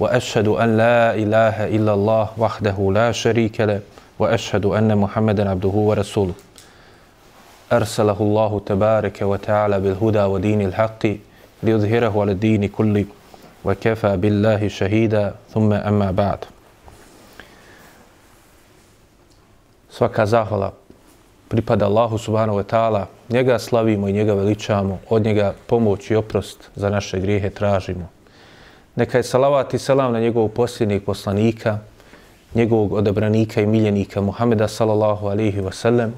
وأشهد أن لا إله إلا الله وحده لا شريك له وأشهد أن محمدا عبده ورسوله أرسله الله تبارك وتعالى بالهدى ودين الحق ليظهره على الدين كله وكفى بالله شهيدا ثم أما بعد svaka zahvala pripada Allahu subhanahu wa ta'ala. Njega slavimo i njega veličamo. Od njega pomoć i oprost za naše grijehe tražimo. Neka je salavat i selam na njegovog posljednjeg poslanika, njegovog odabranika i miljenika Muhameda sallallahu alihi wasallam,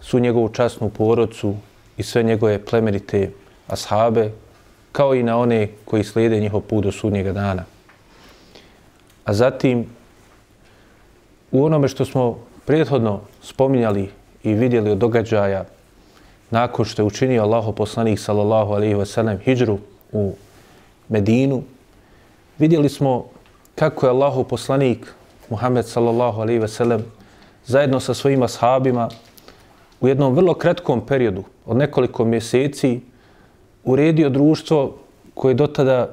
su njegovu časnu porodcu i sve njegove plemenite ashabe, kao i na one koji slijede njihov put do sudnjega dana. A zatim, u onome što smo prethodno spominjali i vidjeli od događaja nakon što je učinio Allaho poslanik sallallahu alaihi wasallam hijđru u Medinu, vidjeli smo kako je Allahu poslanik Muhammed sallallahu alaihi sellem zajedno sa svojima ashabima u jednom vrlo kratkom periodu od nekoliko mjeseci uredio društvo koje do tada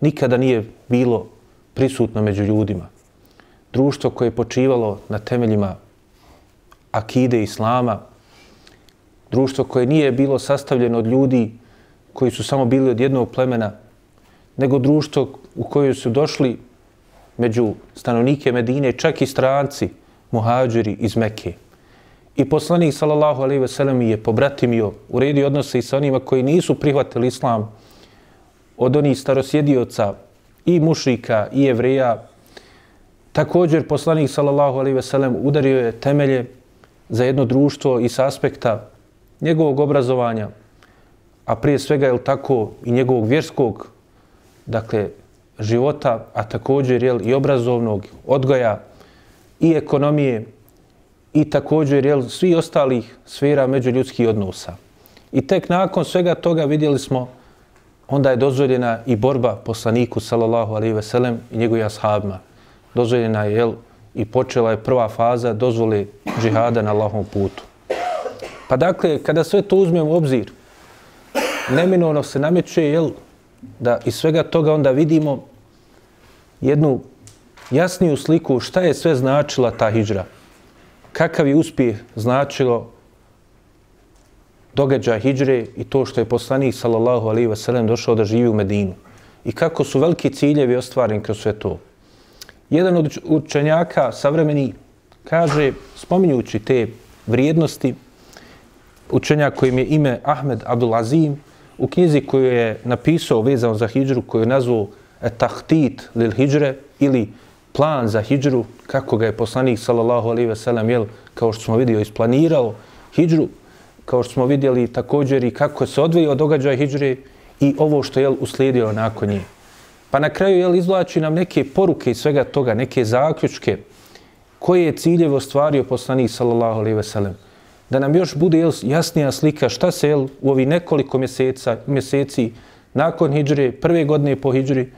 nikada nije bilo prisutno među ljudima. Društvo koje je počivalo na temeljima akide islama, društvo koje nije bilo sastavljeno od ljudi koji su samo bili od jednog plemena, nego društvo u koje su došli među stanovnike Medine čak i stranci, muhađiri iz Mekke. I poslanik sallallahu alejhi ve sellem je pobratimio, uredio odnose i sa onima koji nisu prihvatili islam od onih starosjedioca i mušrika i jevreja. Također poslanik sallallahu alejhi ve sellem udario je temelje za jedno društvo i sa aspekta njegovog obrazovanja, a prije svega je tako i njegovog vjerskog dakle života, a također jel, i obrazovnog odgoja i ekonomije i također jel, svi ostalih sfera međuljudskih odnosa. I tek nakon svega toga vidjeli smo onda je dozvoljena i borba poslaniku sallallahu alaihi ve sellem i njegovim ashabima. Dozvoljena je jel, i počela je prva faza dozvole džihada na Allahom putu. Pa dakle, kada sve to uzmemo u obzir, neminovno se nameće jel, da iz svega toga onda vidimo jednu jasniju sliku šta je sve značila ta hijđra kakav je uspjeh značilo događaj hijđre i to što je poslanik sallallahu alaihi wasallam došao da živi u Medinu. I kako su veliki ciljevi ostvareni kroz sve to. Jedan od učenjaka savremeni kaže, spominjući te vrijednosti, učenjak kojim je ime Ahmed Abdulazim, u knjizi koju je napisao vezano za hijđru, koju je nazvao Tahtit lil hijđre ili plan za hijđru, kako ga je poslanik sallallahu alaihi ve sellem jel, kao što smo vidio, isplanirao hijđru, kao što smo vidjeli također i kako se odvijao događaj hijđre i ovo što je uslijedio nakon nje. Pa na kraju jel, izvlači nam neke poruke iz svega toga, neke zaključke koje je ciljeve ostvario poslanik sallallahu alaihi ve sellem. Da nam još bude jel, jasnija slika šta se jel, u ovi nekoliko mjeseca, mjeseci nakon hijđre, prve godine po hijđri,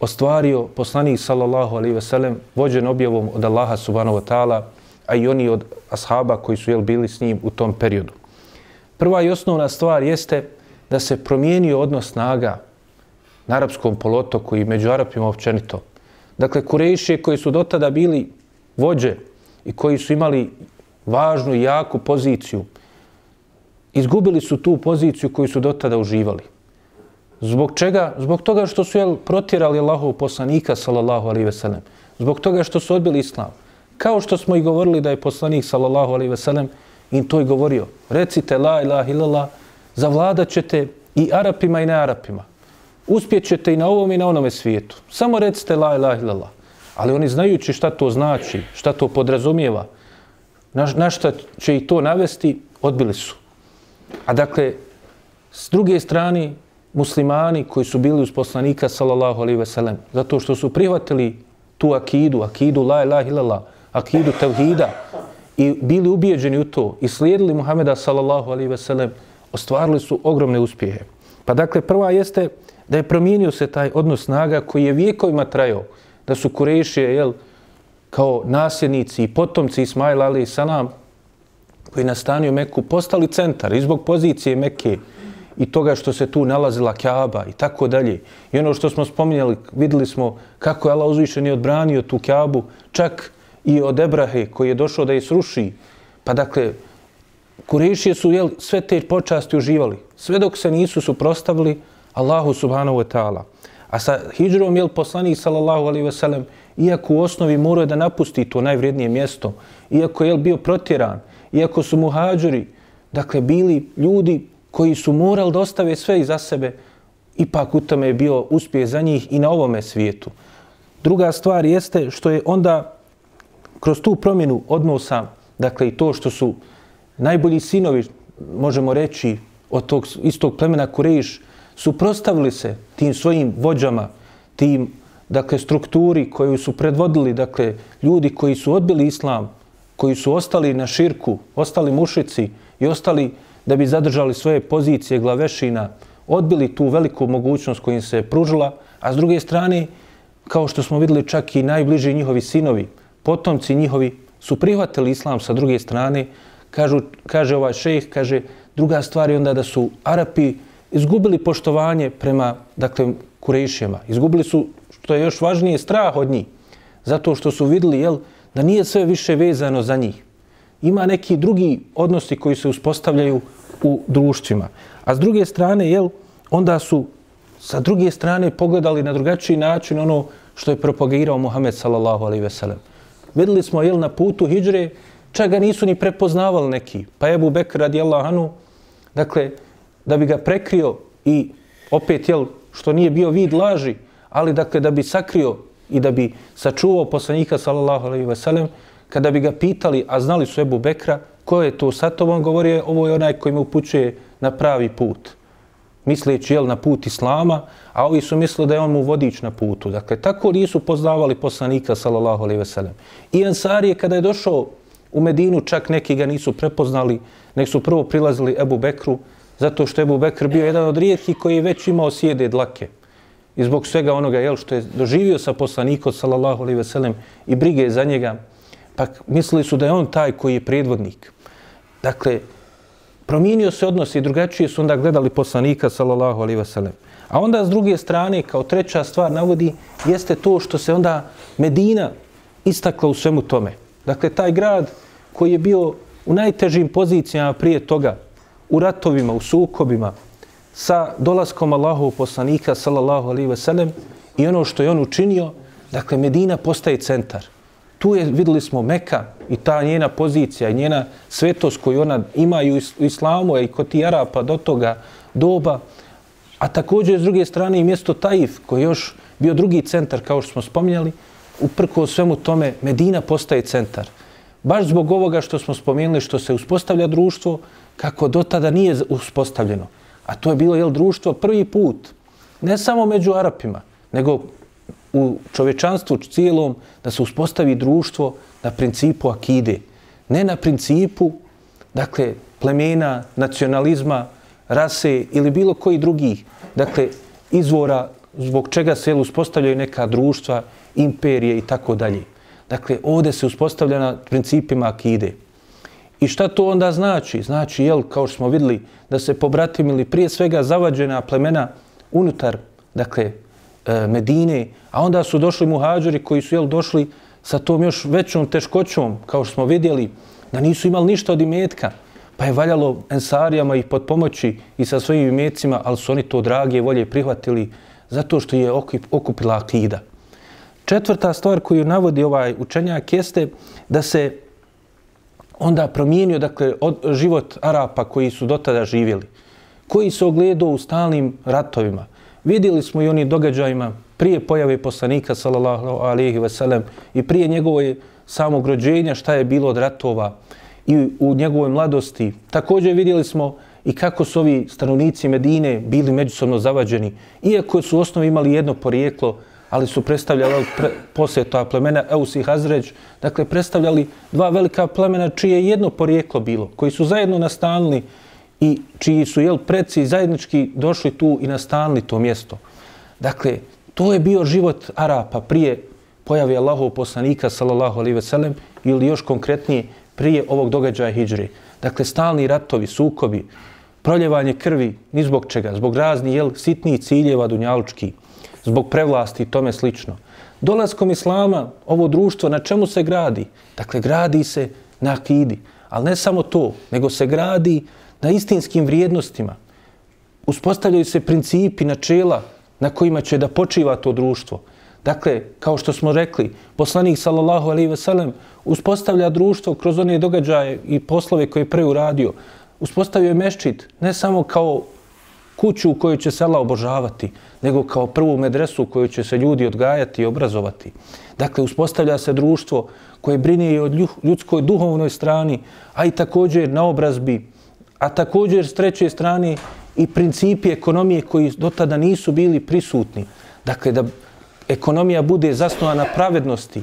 ostvario poslanik sallallahu alaihi ve sellem vođen objavom od Allaha subhanahu wa ta'ala, a i oni od ashaba koji su jel, bili s njim u tom periodu. Prva i osnovna stvar jeste da se promijenio odnos snaga na arapskom polotoku i među Arapima općenito. Dakle, Kurejšije koji su dotada bili vođe i koji su imali važnu i jaku poziciju, izgubili su tu poziciju koju su dotada uživali. Zbog čega? Zbog toga što su jel, protjerali Allahov poslanika, sallallahu alaihi ve sellem. Zbog toga što su odbili islam. Kao što smo i govorili da je poslanik, sallallahu alaihi ve sellem, im to i govorio. Recite la ilaha illallah, zavladat ćete i Arapima i ne Arapima. Uspjećete i na ovom i na onome svijetu. Samo recite la ilaha illallah. Ali oni znajući šta to znači, šta to podrazumijeva, na, na šta će i to navesti, odbili su. A dakle, s druge strane, muslimani koji su bili uz poslanika sallallahu alaihi ve sellem zato što su prihvatili tu akidu, akidu la ilaha illallah, akidu tevhida i bili ubijeđeni u to i slijedili Muhameda sallallahu alaihi ve sellem, ostvarili su ogromne uspjehe. Pa dakle, prva jeste da je promijenio se taj odnos snaga koji je vijekovima trajao, da su Kurešije, jel, kao nasljednici i potomci Ismaila ali i salam, koji je nastanio Meku, postali centar i zbog pozicije Mekke i toga što se tu nalazila Kaaba i tako dalje. I ono što smo spominjali, videli smo kako je Allah uzvišen i odbranio tu Kaabu, čak i od Ebrahe koji je došao da je sruši. Pa dakle, Kurešije su jel, sve te počasti uživali, sve dok se nisu suprostavili Allahu subhanahu wa ta'ala. A sa hijđrom, jel, poslanik sallallahu alaihi ve sellem, iako u osnovi morao da napusti to najvrednije mjesto, iako je bio protjeran, iako su muhađuri, dakle, bili ljudi koji su morali da ostave sve iza sebe, ipak u tome je bio uspjeh za njih i na ovome svijetu. Druga stvar jeste što je onda kroz tu promjenu odnosa, dakle i to što su najbolji sinovi, možemo reći, od tog istog plemena Kurejiš, suprostavili se tim svojim vođama, tim dakle, strukturi koju su predvodili, dakle, ljudi koji su odbili islam, koji su ostali na širku, ostali mušici i ostali da bi zadržali svoje pozicije glavešina, odbili tu veliku mogućnost kojim se pružila, a s druge strane, kao što smo videli čak i najbliži njihovi sinovi, potomci njihovi su prihvatili islam sa druge strane, kažu, kaže ovaj šejh, kaže, druga stvar je onda da su Arapi izgubili poštovanje prema, dakle, Kurejšima. Izgubili su, što je još važnije, strah od njih. Zato što su videli, jel, da nije sve više vezano za njih. Ima neki drugi odnosi koji se uspostavljaju u društvima. A s druge strane, jel, onda su sa druge strane pogledali na drugačiji način ono što je propagirao Muhammed sallallahu alaihi ve sellem. Videli smo, jel, na putu hijdžre, čak ga nisu ni prepoznavali neki. Pa Ebu Bekr radijallahu anhu, dakle, da bi ga prekrio i opet, jel, što nije bio vid laži, ali dakle, da bi sakrio i da bi sačuvao poslanika sallallahu alejhi ve sellem kada bi ga pitali a znali su Ebu Bekra ko je to sa tobom govorio ovo je onaj koji mu upućuje na pravi put. Misleći jel na put islama a ovi su mislili da je on mu vodič na putu. Dakle tako nisu poznavali poslanika sallallahu alejhi ve sellem. I Ansarije kada je došao u Medinu čak neki ga nisu prepoznali nek su prvo prilazili Ebu Bekru zato što je Ebu Bekr bio jedan od rijetkih koji je već imao sjede dlake i zbog svega onoga jel, što je doživio sa poslanikom sallallahu alejhi ve sellem i brige za njega, pa mislili su da je on taj koji je predvodnik. Dakle, promijenio se odnos i drugačije su onda gledali poslanika sallallahu alejhi ve sellem. A onda s druge strane, kao treća stvar navodi, jeste to što se onda Medina istakla u svemu tome. Dakle, taj grad koji je bio u najtežim pozicijama prije toga, u ratovima, u sukobima, sa dolaskom Allahov poslanika sallallahu alaihi ve sellem i ono što je on učinio, dakle Medina postaje centar. Tu je, videli smo, Meka i ta njena pozicija, njena svetost koju ona ima i u islamu i kod ti Arapa do toga doba, a također s druge strane i mjesto Taif, koji je još bio drugi centar, kao što smo spominjali, uprko svemu tome, Medina postaje centar. Baš zbog ovoga što smo spomenuli, što se uspostavlja društvo, kako do tada nije uspostavljeno. A to je bilo jel, društvo prvi put, ne samo među Arapima, nego u čovečanstvu cijelom da se uspostavi društvo na principu akide. Ne na principu, dakle, plemena, nacionalizma, rase ili bilo koji drugi, dakle, izvora zbog čega se jel, uspostavljaju neka društva, imperije i tako dalje. Dakle, ovdje se uspostavlja na principima akide. I šta to onda znači? Znači, jel, kao što smo videli, da se pobratimili prije svega zavađena plemena unutar, dakle, e, Medine, a onda su došli muhađuri koji su, jel, došli sa tom još većom teškoćom, kao što smo vidjeli, da nisu imali ništa od imetka, pa je valjalo ensarijama ih pod pomoći i sa svojim imetcima, ali su oni to drage volje prihvatili zato što je okupila akida. Četvrta stvar koju navodi ovaj učenjak jeste da se onda promijenio dakle, od, život Arapa koji su dotada živjeli, koji se ogledao u stalnim ratovima. Vidjeli smo i oni događajima prije pojave poslanika sallallahu alejhi ve sellem i prije njegove samog rođenja šta je bilo od ratova i u njegovoj mladosti. Također vidjeli smo i kako su ovi stanovnici Medine bili međusobno zavađeni, iako su u osnovi imali jedno porijeklo, ali su predstavljali pre, poslije toga plemena Eus i Hazređ, dakle predstavljali dva velika plemena čije jedno porijeklo bilo, koji su zajedno nastanili i čiji su jel, preci zajednički došli tu i nastanili to mjesto. Dakle, to je bio život Arapa prije pojavi Allahov poslanika, sallallahu alejhi ve sellem, ili još konkretnije, prije ovog događaja hidžre. Dakle, stalni ratovi, sukobi, proljevanje krvi, ni zbog čega, zbog razni jel, sitnih ciljeva dunjalučkih zbog prevlasti i tome slično. Dolaskom Islama, ovo društvo, na čemu se gradi? Dakle, gradi se na akidi. Ali ne samo to, nego se gradi na istinskim vrijednostima. Uspostavljaju se principi, načela na kojima će da počiva to društvo. Dakle, kao što smo rekli, poslanik sallallahu alaihi ve sellem uspostavlja društvo kroz one događaje i poslove koje je preuradio. Uspostavio je meščit ne samo kao kuću u kojoj će se Allah obožavati, nego kao prvu medresu u kojoj će se ljudi odgajati i obrazovati. Dakle, uspostavlja se društvo koje brine i o ljudskoj duhovnoj strani, a i također na obrazbi, a također s treće strane i principi ekonomije koji do tada nisu bili prisutni. Dakle, da ekonomija bude zasnovana na pravednosti,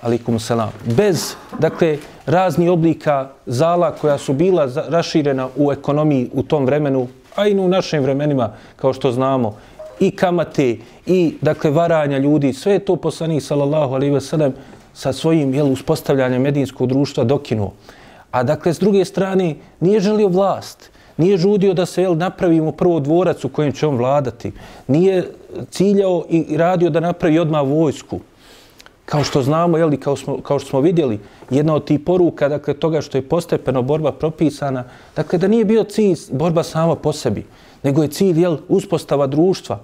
alikum salam, bez, dakle, razni oblika zala koja su bila raširena u ekonomiji u tom vremenu, a i u našim vremenima, kao što znamo, i kamate, i, dakle, varanja ljudi, sve je to poslanik, sallallahu alaihi ve sellem, sa svojim jel, uspostavljanjem medijinskog društva dokinuo. A dakle, s druge strane, nije želio vlast, nije žudio da se jel, napravimo prvo dvorac u kojem će on vladati, nije ciljao i radio da napravi odmah vojsku. Kao što znamo, jeli, kao, smo, kao što smo vidjeli, jedna od tih poruka, dakle, toga što je postepeno borba propisana, dakle, da nije bio cilj borba sama po sebi, nego je cilj, jel, uspostava društva.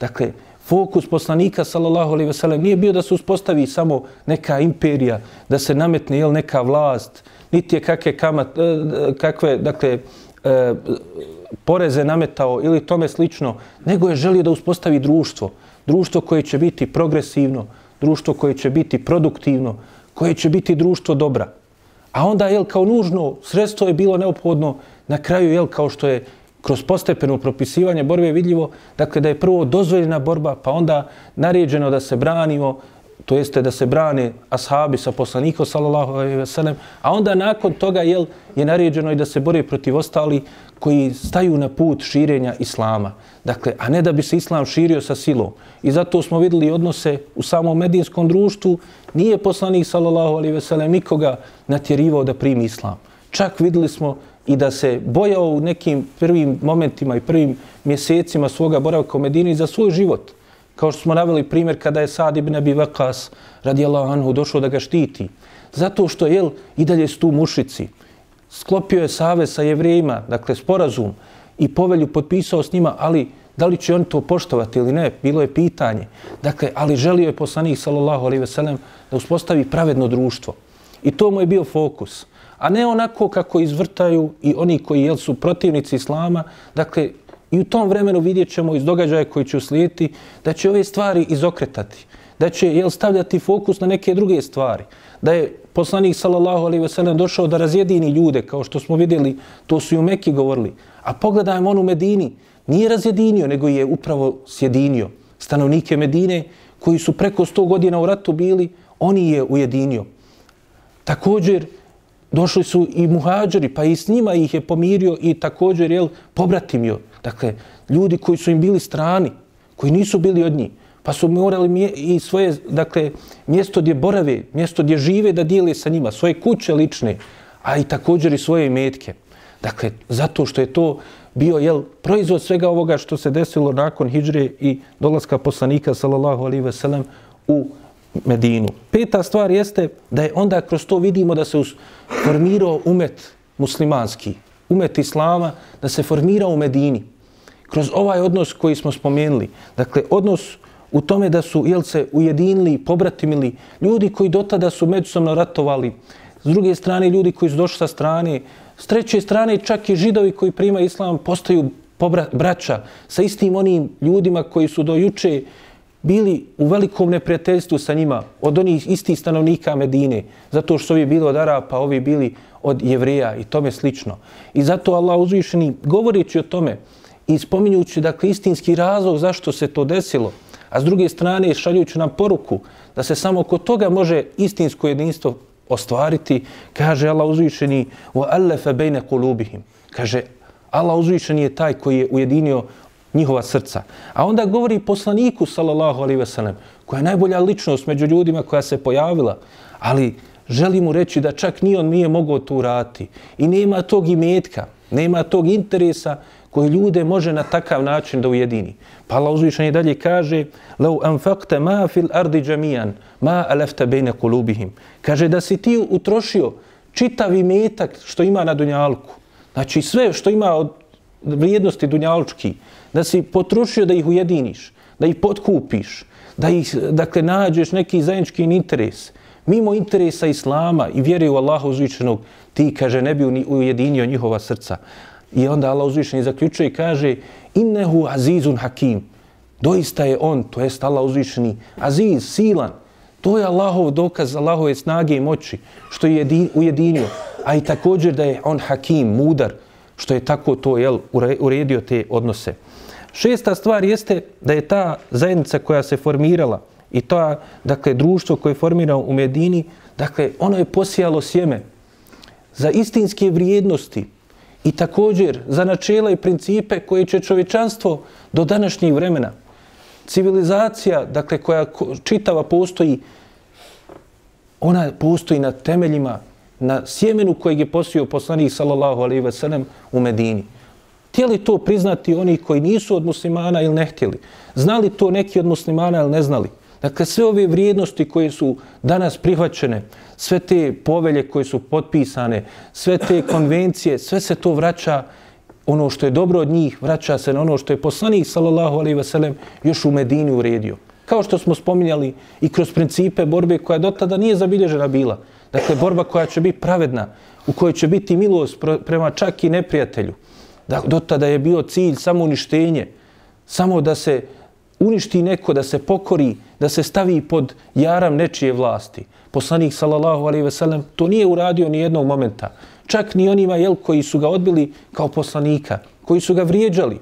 Dakle, fokus poslanika, sallallahu alaihi veselem, nije bio da se uspostavi samo neka imperija, da se nametne, jel, neka vlast, niti je kakve, kamat, e, kakve dakle, e, poreze nametao ili tome slično, nego je želio da uspostavi društvo. Društvo koje će biti progresivno, društvo koje će biti produktivno, koje će biti društvo dobra. A onda, jel, kao nužno, sredstvo je bilo neophodno na kraju, jel, kao što je kroz postepeno propisivanje borbe vidljivo, dakle, da je prvo dozvoljena borba, pa onda naređeno da se branimo, to jeste da se brane ashabi sa poslanikom sallallahu alejhi ve sellem, a onda nakon toga jel je naređeno i da se bore protiv ostali koji staju na put širenja islama. Dakle, a ne da bi se islam širio sa silom. I zato smo videli odnose u samom medijinskom društvu, nije poslanik sallallahu alejhi ve sellem nikoga natjerivao da primi islam. Čak videli smo i da se bojao u nekim prvim momentima i prvim mjesecima svoga boravka u Medini za svoj život kao što smo naveli primjer kada je Sad ibn Abi Vakas radijallahu anhu došao da ga štiti. Zato što je i dalje su tu mušici. Sklopio je save sa jevrejima, dakle sporazum i povelju potpisao s njima, ali da li će oni to poštovati ili ne, bilo je pitanje. Dakle, ali želio je poslanik sallallahu alaihi veselem da uspostavi pravedno društvo. I to mu je bio fokus. A ne onako kako izvrtaju i oni koji jel, su protivnici islama, dakle, I u tom vremenu vidjet ćemo iz događaja koji će uslijediti da će ove stvari izokretati. Da će jel, stavljati fokus na neke druge stvari. Da je poslanik sallallahu alaihi ve sellem došao da razjedini ljude, kao što smo vidjeli, to su i u Mekki govorili. A pogledajmo onu Medini, nije razjedinio, nego je upravo sjedinio. Stanovnike Medine, koji su preko 100 godina u ratu bili, oni je ujedinio. Također, došli su i muhađari, pa i s njima ih je pomirio i također, jel, pobratimio. Dakle, ljudi koji su im bili strani, koji nisu bili od njih, pa su morali i svoje, dakle, mjesto gdje borave, mjesto gdje žive da dijele sa njima, svoje kuće lične, a i također i svoje metke. Dakle, zato što je to bio jel, proizvod svega ovoga što se desilo nakon hijđre i dolaska poslanika, sallallahu alaihi ve sellem, u Medinu. Peta stvar jeste da je onda kroz to vidimo da se formirao umet muslimanski, umet islama, da se formira u Medini. Kroz ovaj odnos koji smo spomenuli, dakle, odnos u tome da su jel se ujedinili, pobratimili, ljudi koji do tada su međusobno ratovali, s druge strane ljudi koji su došli sa strane, s treće strane čak i židovi koji primaju islam postaju pobra, braća sa istim onim ljudima koji su do juče bili u velikom neprijateljstvu sa njima, od onih istih stanovnika Medine, zato što su ovi bili od Arapa, ovi bili od Jevreja i tome slično. I zato Allah uzvišeni, govoreći o tome i spominjući dakle, istinski razlog zašto se to desilo, a s druge strane šaljući nam poruku da se samo kod toga može istinsko jedinstvo ostvariti, kaže Allah uzvišeni wa allafa baina qulubihim. Kaže Allah uzvišeni je taj koji je ujedinio njihova srca. A onda govori poslaniku sallallahu alaihi ve koja je najbolja ličnost među ljudima koja se pojavila, ali želi mu reći da čak ni on nije mogao to urati. I nema tog imetka, nema tog interesa koji ljude može na takav način da ujedini. Pa Allah uzvišen i dalje kaže لَوْ أَنْفَقْتَ مَا فِي الْأَرْضِ جَمِيًا مَا أَلَفْتَ بَيْنَ قُلُوبِهِمْ Kaže da si ti utrošio čitav imetak što ima na Dunjalku. Znači sve što ima od vrijednosti Dunjalučki, da si potrošio da ih ujediniš, da ih potkupiš, da ih, dakle, nađeš neki zajednički interes, mimo interesa Islama i vjere u Allaha uzvišenog, ti, kaže, ne bi ujedinio njihova srca. I onda Allah uzvišeni zaključuje i kaže innehu azizun hakim. Doista je on, to jest Allah uzvišeni, aziz, silan. To je Allahov dokaz Allahove snage i moći što je ujedinio. A i također da je on hakim, mudar, što je tako to jel, uredio te odnose. Šesta stvar jeste da je ta zajednica koja se formirala i to dakle, društvo koje je formirano u Medini, dakle, ono je posijalo sjeme za istinske vrijednosti, i također za načela i principe koje će čovečanstvo do današnjih vremena, civilizacija, dakle, koja čitava postoji, ona postoji na temeljima, na sjemenu kojeg je posio poslanik sallallahu alaihi ve sellem u Medini. Htjeli to priznati oni koji nisu od muslimana ili ne htjeli? Znali to neki od muslimana ili ne znali? Dakle, sve ove vrijednosti koje su danas prihvaćene, sve te povelje koje su potpisane, sve te konvencije, sve se to vraća ono što je dobro od njih, vraća se na ono što je poslanik, sallallahu alaihi wasallam, još u Medini uredio. Kao što smo spominjali i kroz principe borbe koja do tada nije zabilježena bila. Dakle, borba koja će biti pravedna, u kojoj će biti milost prema čak i neprijatelju. Da, do tada je bio cilj samo uništenje, samo da se uništi neko, da se pokori, da se stavi pod jaram nečije vlasti. Poslanik sallallahu alejhi ve sellem to nije uradio ni jednog momenta. Čak ni onima jel koji su ga odbili kao poslanika, koji su ga vrijeđali.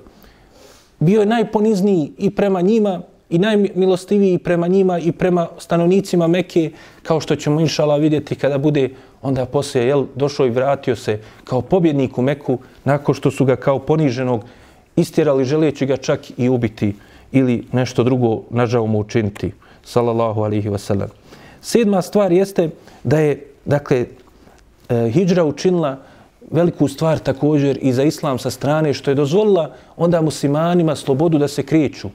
Bio je najponizniji i prema njima i najmilostiviji prema njima i prema stanovnicima Mekke, kao što ćemo inšala vidjeti kada bude onda poslije jel, došao i vratio se kao pobjednik u Meku nakon što su ga kao poniženog istjerali želeći ga čak i ubiti ili nešto drugo nažao mu učiniti. Salallahu alihi wasallam. Sedma stvar jeste da je, dakle, e, hijđra učinila veliku stvar također i za islam sa strane, što je dozvolila onda muslimanima slobodu da se kreću.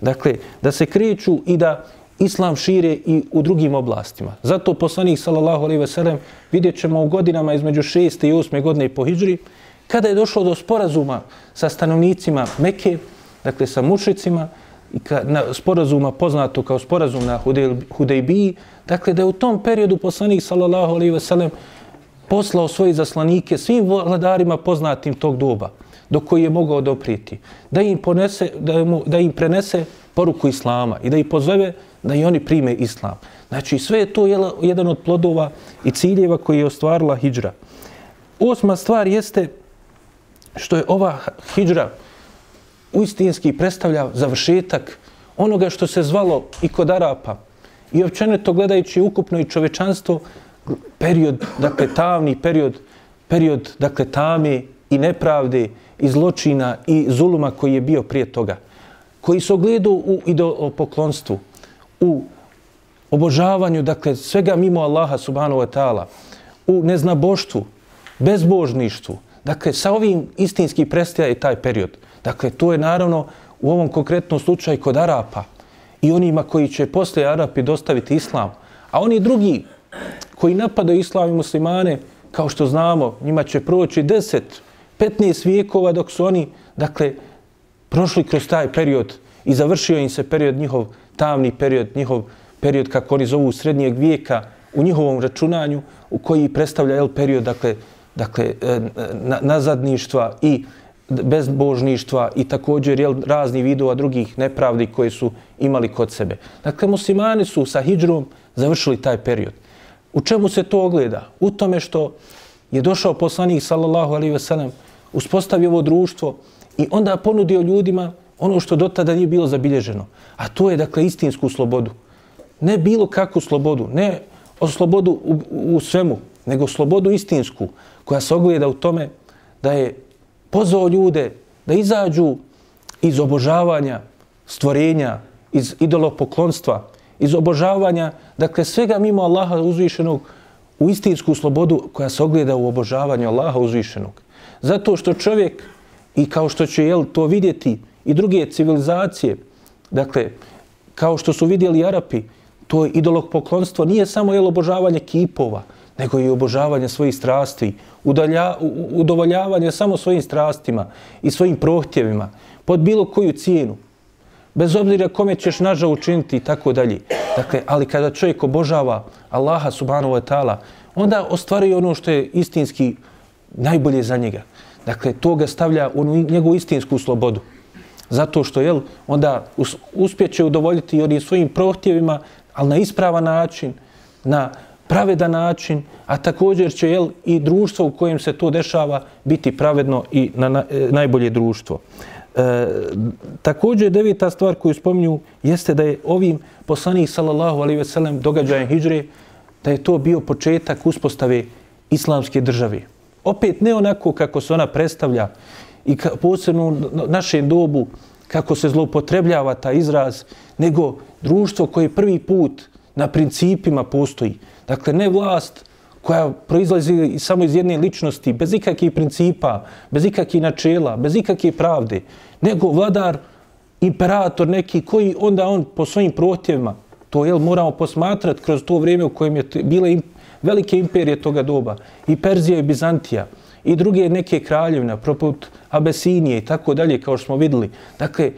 Dakle, da se kreću i da islam šire i u drugim oblastima. Zato poslanik, sallallahu alaihi ve sellem, vidjet ćemo u godinama između 6. i 8. godine po hijđri, kada je došlo do sporazuma sa stanovnicima Mekke, dakle sa mušicima, i ka, na sporazuma poznato kao sporazum na Hudejbiji, dakle da je u tom periodu poslanik sallallahu alaihi ve sellem poslao svoje zaslanike svim vladarima poznatim tog doba do koji je mogao doprijeti, da im, ponese, da, mu, da im prenese poruku Islama i da ih pozove da i oni prime Islam. Znači sve je to jedan od plodova i ciljeva koji je ostvarila hijđra. Osma stvar jeste što je ova hijđra uistinski predstavlja završetak onoga što se zvalo i kod Arapa i općenito gledajući ukupno i čovečanstvo period, dakle tavni period, period, dakle tame i nepravde i zločina i zuluma koji je bio prije toga, koji se ogledao u idolopoklonstvu, u obožavanju, dakle svega mimo Allaha subhanahu wa ta'ala, u neznaboštvu, bezbožništvu, dakle sa ovim istinski prestaje taj period. Dakle, to je naravno u ovom konkretnom slučaju kod Arapa i onima koji će posle Arapi dostaviti islam. A oni drugi koji napadaju islam i muslimane, kao što znamo, njima će proći 10, 15 vijekova dok su oni, dakle, prošli kroz taj period i završio im se period njihov, tamni period, njihov period, kako oni zovu, srednjeg vijeka, u njihovom računanju, u koji predstavlja el, period, dakle, dakle, e, e, nazadništva i bezbožništva i također jel, razni vidova drugih nepravdi koje su imali kod sebe. Dakle, muslimani su sa hijđrom završili taj period. U čemu se to ogleda? U tome što je došao poslanik, sallallahu alaihi ve sellem, uspostavio ovo društvo i onda ponudio ljudima ono što do tada nije bilo zabilježeno. A to je, dakle, istinsku slobodu. Ne bilo kakvu slobodu, ne o slobodu u, u svemu, nego slobodu istinsku, koja se ogleda u tome da je pozvao ljude da izađu iz obožavanja stvorenja, iz idolopoklonstva, iz obožavanja, dakle, svega mimo Allaha uzvišenog u istinsku slobodu koja se ogleda u obožavanju Allaha uzvišenog. Zato što čovjek, i kao što će jel, to vidjeti i druge civilizacije, dakle, kao što su vidjeli Arapi, to idolog poklonstvo nije samo jel, obožavanje kipova, nego i obožavanje svojih strasti, udalja, udovoljavanje samo svojim strastima i svojim prohtjevima, pod bilo koju cijenu, bez obzira kome ćeš naža učiniti i tako dalje. Dakle, ali kada čovjek obožava Allaha subhanahu wa ta'ala, onda ostvaruje ono što je istinski najbolje za njega. Dakle, to ga stavlja u njegovu istinsku slobodu. Zato što, jel, onda uspjeće udovoljiti onim svojim prohtjevima, ali na ispravan način, na pravedan način, a također će, jel, i društvo u kojem se to dešava biti pravedno i na, na e, najbolje društvo. E, također deveta stvar koju spominju jeste da je ovim poslanik sallallahu alaihi ve sellem događajem hijđre da je to bio početak uspostave islamske države. Opet ne onako kako se ona predstavlja i ka, posebno u našem dobu kako se zloupotrebljava ta izraz, nego društvo koje prvi put na principima postoji. Dakle, ne vlast koja proizlazi samo iz jedne ličnosti, bez ikakvih principa, bez ikakvih načela, bez ikakve pravde, nego vladar, imperator neki koji onda on po svojim protjevima, to je moramo posmatrati kroz to vrijeme u kojem je bile velike imperije toga doba, i Perzija i Bizantija, i druge neke kraljevina, proput Abesinije i tako dalje, kao što smo videli. Dakle,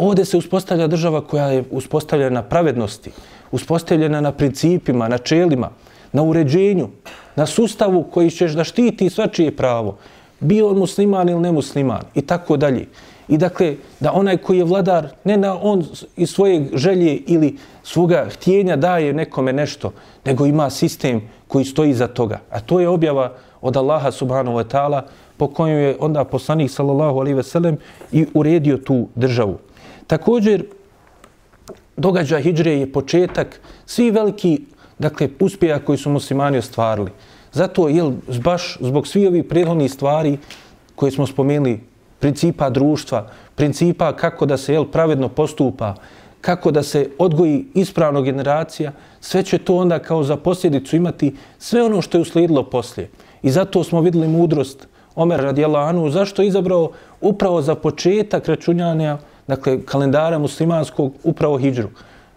ovdje se uspostavlja država koja je uspostavljena na pravednosti, uspostavljena na principima, na čelima, na uređenju, na sustavu koji ćeš da štiti svačije pravo, bio on musliman ili nemusliman i tako dalje. I dakle, da onaj koji je vladar, ne na on iz svoje želje ili svoga htjenja daje nekome nešto, nego ima sistem koji stoji za toga. A to je objava od Allaha subhanahu wa ta'ala po kojem je onda poslanik sallallahu alaihi ve sellem i uredio tu državu. Također, događaj hijđre je početak svi veliki dakle, uspjeha koji su muslimani ostvarili. Zato je baš zbog svi ovih prethodnih stvari koje smo spomenuli, principa društva, principa kako da se jel, pravedno postupa, kako da se odgoji ispravno generacija, sve će to onda kao za posljedicu imati sve ono što je uslijedilo poslije. I zato smo vidjeli mudrost Omer radijallahu zašto je izabrao upravo za početak računjanja, dakle, kalendara muslimanskog, upravo hijđru.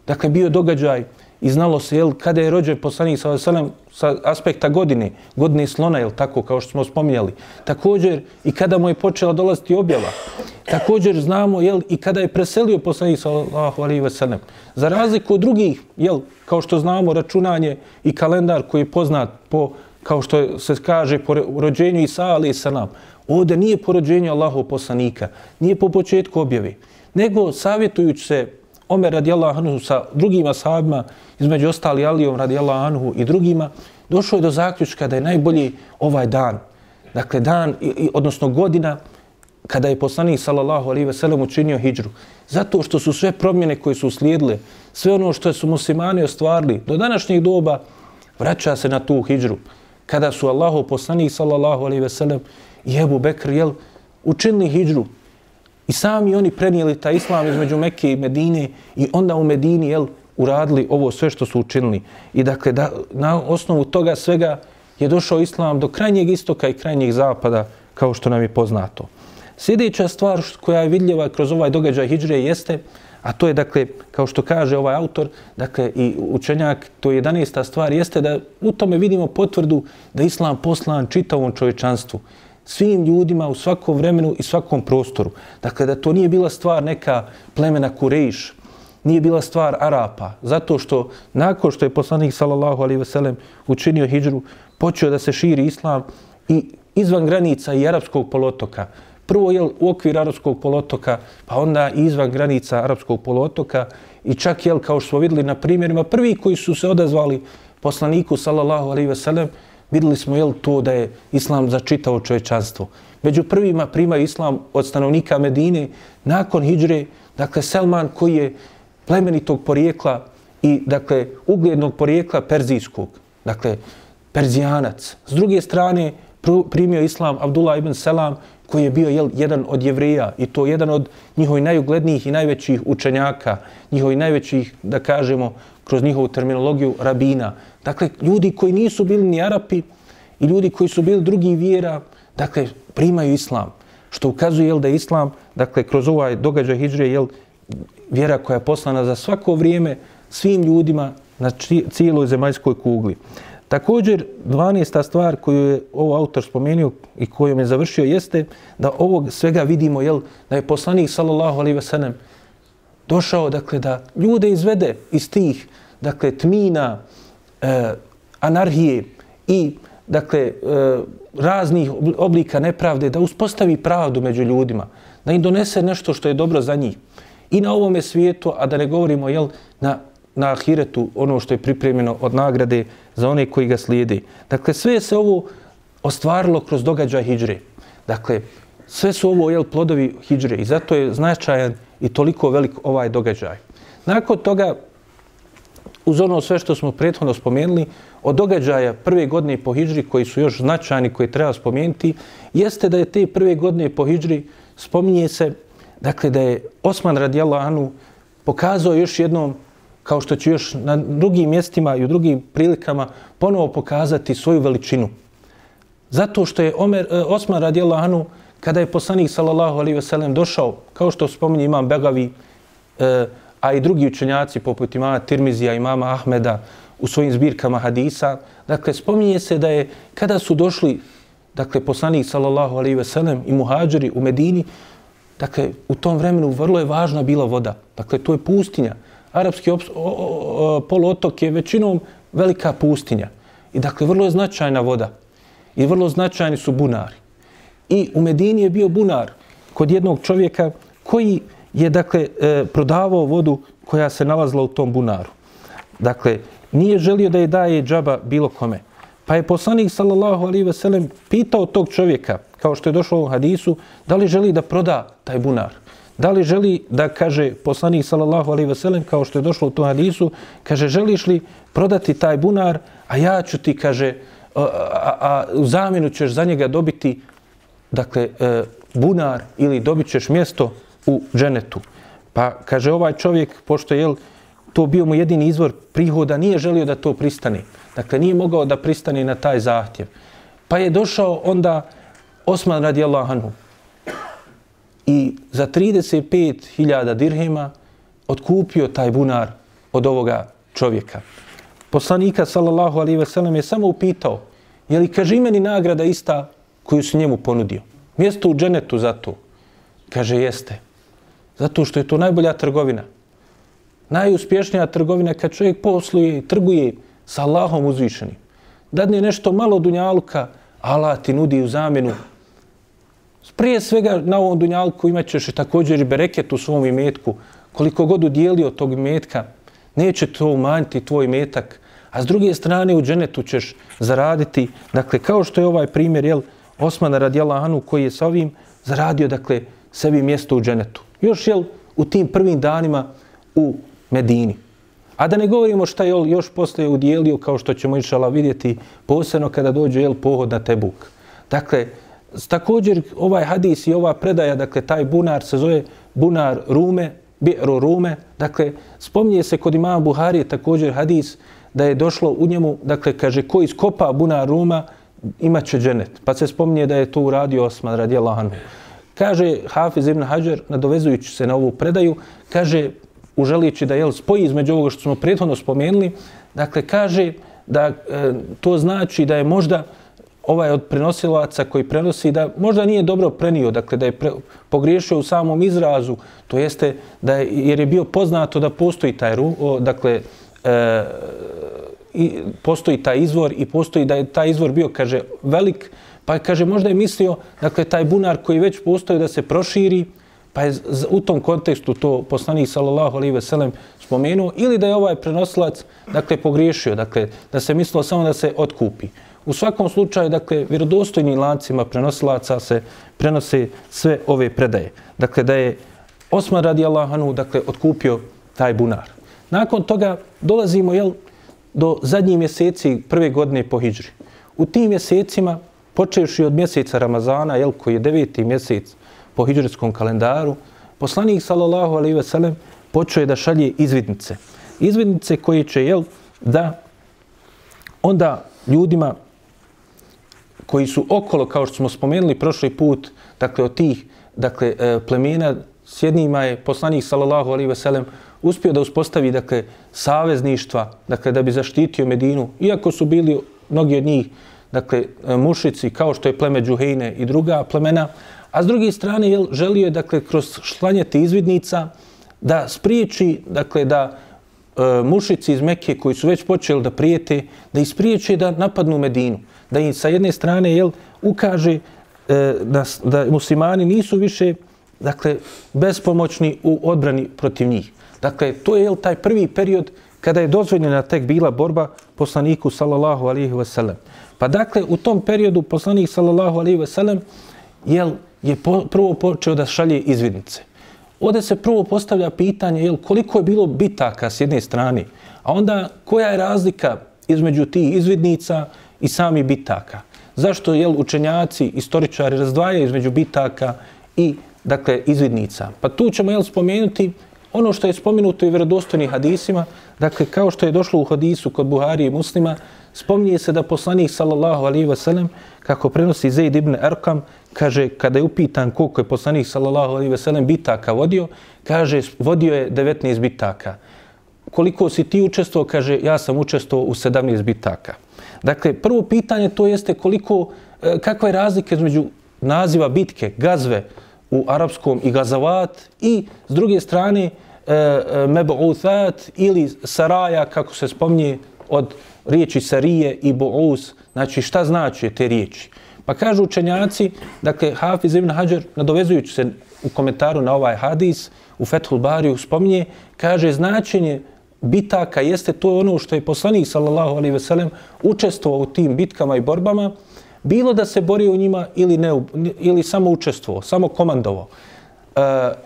Dakle, bio događaj i znalo se jel, kada je rođen poslanik sa, veselem, sa aspekta godine, godine slona, jel tako, kao što smo spominjali. Također i kada mu je počela dolaziti objava. Također znamo jel, i kada je preselio poslanik sa alaihi sellem. Za razliku od drugih, jel, kao što znamo, računanje i kalendar koji je poznat po, kao što se kaže, po rođenju Isa alaihi salam. Ovdje nije po rođenju Allahov poslanika, nije po početku objave, nego savjetujući se Omer radijallahu anhu sa drugim ashabima, između ostali Alijom radijallahu anhu i drugima, došao je do zaključka da je najbolji ovaj dan. Dakle, dan, odnosno godina, kada je poslanik sallallahu alaihi ve sellem učinio hijđru. Zato što su sve promjene koje su uslijedile, sve ono što su muslimani ostvarili, do današnjih doba vraća se na tu hijđru. Kada su Allahu poslanik sallallahu alaihi ve sellem i Ebu Bekr jel, učinili hijđru, I sami oni prenijeli taj islam između Mekke i Medine i onda u Medini jel, uradili ovo sve što su učinili. I dakle, da, na osnovu toga svega je došao islam do krajnjeg istoka i krajnjeg zapada, kao što nam je poznato. Sljedeća stvar koja je vidljiva kroz ovaj događaj Hidžre jeste, a to je, dakle, kao što kaže ovaj autor, dakle, i učenjak, to je 11. stvar, jeste da u tome vidimo potvrdu da islam poslan čitavom čovječanstvu svim ljudima u svakom vremenu i svakom prostoru. Dakle, da to nije bila stvar neka plemena Kurejš, nije bila stvar Arapa, zato što nakon što je poslanik sallallahu alaihi ve sellem učinio hijđru, počeo da se širi islam i izvan granica i arapskog polotoka. Prvo je u okvir arapskog polotoka, pa onda i izvan granica arapskog polotoka i čak je kao što smo videli na primjerima, prvi koji su se odazvali poslaniku sallallahu alaihi ve sellem, Vidjeli smo jel to da je islam za čitavo čovečanstvo. Među prvima primaju islam od stanovnika Medine nakon hijđre, dakle Selman koji je plemenitog porijekla i dakle uglednog porijekla perzijskog, dakle perzijanac. S druge strane primio islam Abdullah ibn Selam koji je bio jel, jedan od jevreja i to jedan od njihovih najuglednijih i najvećih učenjaka, njihovih najvećih, da kažemo, kroz njihovu terminologiju, rabina. Dakle, ljudi koji nisu bili ni Arapi i ljudi koji su bili drugi vjera, dakle, primaju islam. Što ukazuje jel, da je islam, dakle, kroz ovaj događaj hijđre, jel, vjera koja je poslana za svako vrijeme svim ljudima na cijeloj zemaljskoj kugli. Također, 12. stvar koju je ovo autor spomenuo i kojom je završio jeste da ovog svega vidimo, jel, da je poslanik, sallallahu alaihi sellem došao, dakle, da ljude izvede iz tih, dakle, tmina, e, anarhije i, dakle, e, raznih oblika nepravde, da uspostavi pravdu među ljudima, da im donese nešto što je dobro za njih. I na ovome svijetu, a da ne govorimo, jel, na na ahiretu ono što je pripremljeno od nagrade za one koji ga slijede. Dakle, sve se ovo ostvarilo kroz događaj hijđre. Dakle, sve su ovo jel, plodovi hijđre i zato je značajan i toliko velik ovaj događaj. Nakon toga, uz ono sve što smo prethodno spomenuli, od događaja prve godine po Hidžri koji su još značajni, koji treba spomenuti, jeste da je te prve godine po Hidžri spominje se, dakle, da je Osman radijallahu anu pokazao još jednom kao što će još na drugim mjestima i u drugim prilikama ponovo pokazati svoju veličinu. Zato što je Omer, eh, Osman radijallahu anhu, kada je poslanik sallallahu alaihi wasallam došao, kao što spominje imam Begavi, e, a i drugi učenjaci poput imama Tirmizija, imama Ahmeda u svojim zbirkama hadisa, dakle, spominje se da je kada su došli dakle, poslanik sallallahu alaihi veselem i muhadžiri u Medini, dakle, u tom vremenu vrlo je važna bila voda. Dakle, to je pustinja arapski poluotok je većinom velika pustinja. I dakle, vrlo je značajna voda. I vrlo značajni su bunari. I u Medini je bio bunar kod jednog čovjeka koji je, dakle, e, prodavao vodu koja se nalazila u tom bunaru. Dakle, nije želio da je daje džaba bilo kome. Pa je poslanik, sallallahu alaihi ve sellem, pitao tog čovjeka, kao što je došlo u hadisu, da li želi da proda taj bunar. Da li želi da kaže poslanik sallallahu alaihi ve sellem kao što je došlo u tom hadisu, kaže želiš li prodati taj bunar, a ja ću ti kaže a, a, a u zamjenu ćeš za njega dobiti dakle e, bunar ili dobićeš mjesto u dženetu. Pa kaže ovaj čovjek pošto je to bio mu jedini izvor prihoda, nije želio da to pristane. Dakle nije mogao da pristane na taj zahtjev. Pa je došao onda Osman radijallahu anhu i za 35.000 dirhema otkupio taj bunar od ovoga čovjeka. Poslanika, sallallahu alaihi ve sellem, je samo upitao, je li kaži imeni nagrada ista koju su njemu ponudio? Mjesto u dženetu za to. Kaže, jeste. Zato što je to najbolja trgovina. Najuspješnija trgovina kad čovjek posluje i trguje sa Allahom uzvišenim. Dadne nešto malo dunjalka, Allah ti nudi u zamjenu Prije svega na ovom dunjalku imat ćeš također i bereket u svom imetku. Koliko god udjelio tog imetka, neće to umanjiti tvoj imetak. A s druge strane u dženetu ćeš zaraditi, dakle, kao što je ovaj primjer, jel, Osmana radijallahu anhu koji je sa ovim zaradio, dakle, sebi mjesto u dženetu. Još, jel, u tim prvim danima u Medini. A da ne govorimo šta je još posle udjelio, kao što ćemo išala vidjeti, posebno kada dođe, jel, pohod na Tebuk. Dakle, Također ovaj hadis i ova predaja, dakle taj bunar se zove bunar Rume, Bi'ru Rume, dakle spominje se kod imama Buhari također hadis da je došlo u njemu, dakle kaže ko iskopa bunar Ruma imat će dženet. Pa se spominje da je to uradio Osman radijallahu anhu. Kaže Hafiz ibn Hajar, nadovezujući se na ovu predaju, kaže, uželići da jel, spoji između ovoga što smo prethodno spomenuli, dakle, kaže da e, to znači da je možda ovaj od prenosilaca koji prenosi da možda nije dobro prenio, dakle da je pre, pogriješio u samom izrazu, to jeste da je, jer je bio poznato da postoji taj ru, o, dakle e, i postoji taj izvor i postoji da je taj izvor bio kaže velik, pa kaže možda je mislio dakle taj bunar koji već postoji da se proširi, pa je u tom kontekstu to poslanik sallallahu alejhi ve sellem spomenuo, ili da je ovaj prenosilac dakle, pogriješio, dakle, da se mislilo samo da se otkupi. U svakom slučaju, dakle, vjerodostojnim lancima prenosilaca se prenose sve ove predaje. Dakle, da je Osman radi Allahanu, dakle, otkupio taj bunar. Nakon toga dolazimo, jel, do zadnjih mjeseci prve godine po Hidžri. U tim mjesecima, počevši od mjeseca Ramazana, jel, koji je deveti mjesec po hidžrijskom kalendaru, poslanik, sallallahu alaihi ve sellem, počeo je da šalje izvidnice. Izvidnice koje će, jel, da onda ljudima koji su okolo, kao što smo spomenuli prošli put, dakle, od tih dakle, e, plemena, s jednima je poslanik, sallallahu alaihi ve sellem, uspio da uspostavi, dakle, savezništva, dakle, da bi zaštitio Medinu, iako su bili mnogi od njih, dakle, mušici, kao što je pleme Džuhejne i druga plemena, a s druge strane, jel, želio je, dakle, kroz šlanjete izvidnica, da spriječi, dakle, da e, mušici iz Mekke koji su već počeli da prijete, da ispriječe da napadnu Medinu. Da im sa jedne strane, jel, ukaže e, da, da muslimani nisu više, dakle, bespomoćni u odbrani protiv njih. Dakle, to je, jel, taj prvi period kada je dozvoljena tek bila borba poslaniku, sallallahu alaihi wasallam. Pa dakle, u tom periodu poslanik, sallallahu alaihi wasallam, jel, je po, prvo počeo da šalje izvidnice. Ovdje se prvo postavlja pitanje jel, koliko je bilo bitaka s jedne strane, a onda koja je razlika između tih izvidnica i sami bitaka. Zašto jel, učenjaci, istoričari razdvajaju između bitaka i dakle, izvidnica? Pa tu ćemo jel, spomenuti ono što je spomenuto i vjerodostojnim hadisima, dakle kao što je došlo u hadisu kod Buhari i muslima, spominje se da poslanik sallallahu alaihi wa sallam, kako prenosi Zaid ibn Arkam, kaže, kada je upitan koliko je poslanik sallallahu alaihi wasallam bitaka vodio, kaže, vodio je 19 bitaka. Koliko si ti učestvovao, kaže, ja sam učestvovao u 17 bitaka. Dakle, prvo pitanje to jeste koliko, e, kakva je razlika između naziva bitke, gazve u arapskom i gazavat i s druge strane e, e, meb'uthat ili saraja, kako se spomnije od riječi sarije i bu'us, znači šta znači te riječi. Pa kažu učenjaci, dakle, Hafiz ibn Hajar, nadovezujući se u komentaru na ovaj hadis, u Fethul Bariju spominje, kaže značenje bitaka jeste to ono što je poslanik, sallallahu alaihi veselem, učestvovao u tim bitkama i borbama, bilo da se borio u njima ili, ne, ili samo učestvovao, samo komandovao.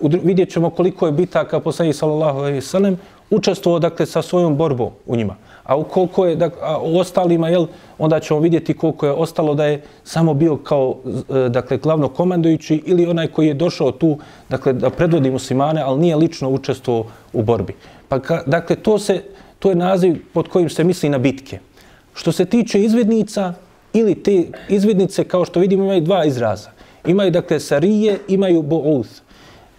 Uh, vidjet ćemo koliko je bitaka poslanik, sallallahu alaihi sallam učestvovao, dakle, sa svojom borbom u njima a u koliko je, dakle, a u ostalima, jel, onda ćemo vidjeti koliko je ostalo da je samo bio kao, e, dakle, glavno komandujući ili onaj koji je došao tu, dakle, da predvodi muslimane, ali nije lično učestvovao u borbi. Pa, ka, dakle, to, se, to je naziv pod kojim se misli na bitke. Što se tiče izvednica ili te izvednice, kao što vidimo, imaju dva izraza. Imaju, dakle, sarije, imaju bo'uth.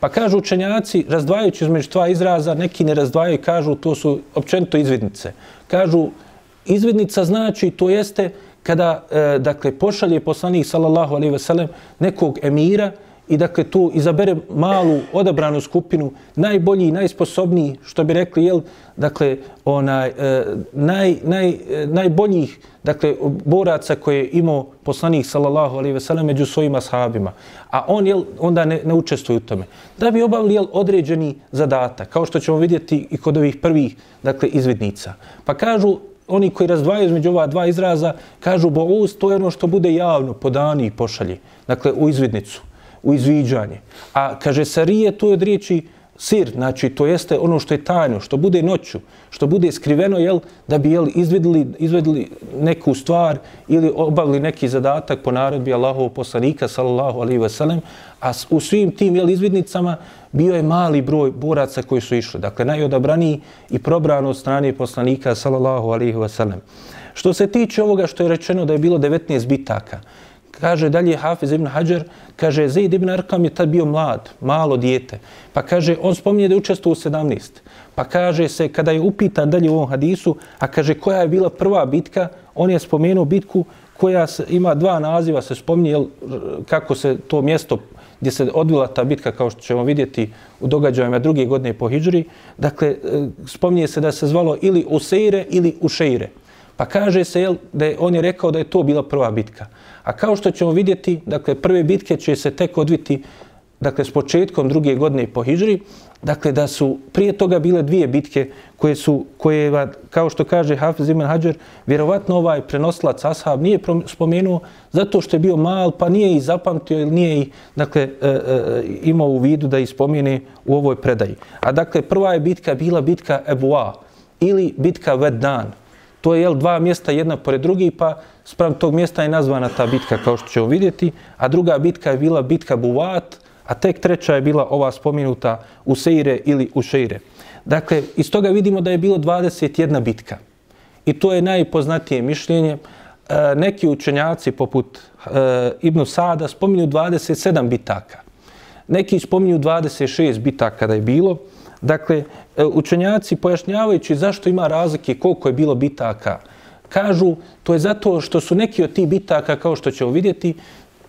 Pa kažu učenjaci, razdvajajući između dva izraza, neki ne razdvajaju, kažu to su općenito izvidnice. Kažu, izvidnica znači, to jeste kada, e, dakle, pošalje poslanik, sallallahu alaihi ve sellem, nekog emira, i dakle tu izabere malu odabranu skupinu najbolji i najsposobniji što bi rekli jel dakle onaj e, naj, naj, e, najboljih dakle boraca koje je imao poslanik sallallahu alejhi ve sellem među svojim ashabima. A on jel onda ne, ne učestvuje u tome. Da bi obavili jel određeni zadatak kao što ćemo vidjeti i kod ovih prvih dakle izvidnica. Pa kažu oni koji razdvajaju između ova dva izraza kažu bo to je ono što bude javno podani i pošalji, dakle u izvidnicu u izviđanje. A kaže sarije, to je od riječi sir, znači to jeste ono što je tajno, što bude noću, što bude skriveno, jel, da bi jel, izvedli, izvedli neku stvar ili obavili neki zadatak po narodbi Allahovog poslanika, sallallahu alaihi wasallam, a u svim tim jel, izvidnicama bio je mali broj boraca koji su išli. Dakle, najodabraniji i probrano od strane poslanika, sallallahu alaihi wasallam. Što se tiče ovoga što je rečeno da je bilo 19 bitaka, kaže dalje Hafiz ibn Hajar, kaže Zaid ibn Arkam je tad bio mlad, malo dijete. Pa kaže, on spominje da je učestvo u 17. Pa kaže se, kada je upitan dalje u ovom hadisu, a kaže koja je bila prva bitka, on je spomenuo bitku koja se, ima dva naziva, se spominje jel, kako se to mjesto gdje se odvila ta bitka, kao što ćemo vidjeti u događajima druge godine po Hidžri. Dakle, e, spominje se da se zvalo ili Useire ili Ušeire. Pa kaže se jel, da je, on je rekao da je to bila prva bitka. A kao što ćemo vidjeti, dakle, prve bitke će se tek odviti dakle s početkom druge godine po Hidžri, dakle da su prije toga bile dvije bitke koje su, koje kao što kaže Hafiz Ibn Hajar, vjerovatno ovaj prenosilac Ashab nije spomenuo zato što je bio mal, pa nije i zapamtio ili nije i dakle, e, e, e imao u vidu da ih u ovoj predaji. A dakle, prva je bitka bila bitka Ebu'a ili bitka Veddan, To je jel, dva mjesta jedna pored drugi, pa sprem tog mjesta je nazvana ta bitka kao što ćemo vidjeti. A druga bitka je bila bitka Buvat, a tek treća je bila ova spomenuta u Seire ili u Šeire. Dakle, iz toga vidimo da je bilo 21 bitka. I to je najpoznatije mišljenje. E, neki učenjaci poput e, Ibnu Sada spominju 27 bitaka. Neki spominju 26 bitaka da je bilo. Dakle, e, učenjaci pojašnjavajući zašto ima razlike koliko je bilo bitaka, kažu to je zato što su neki od tih bitaka, kao što ćemo vidjeti,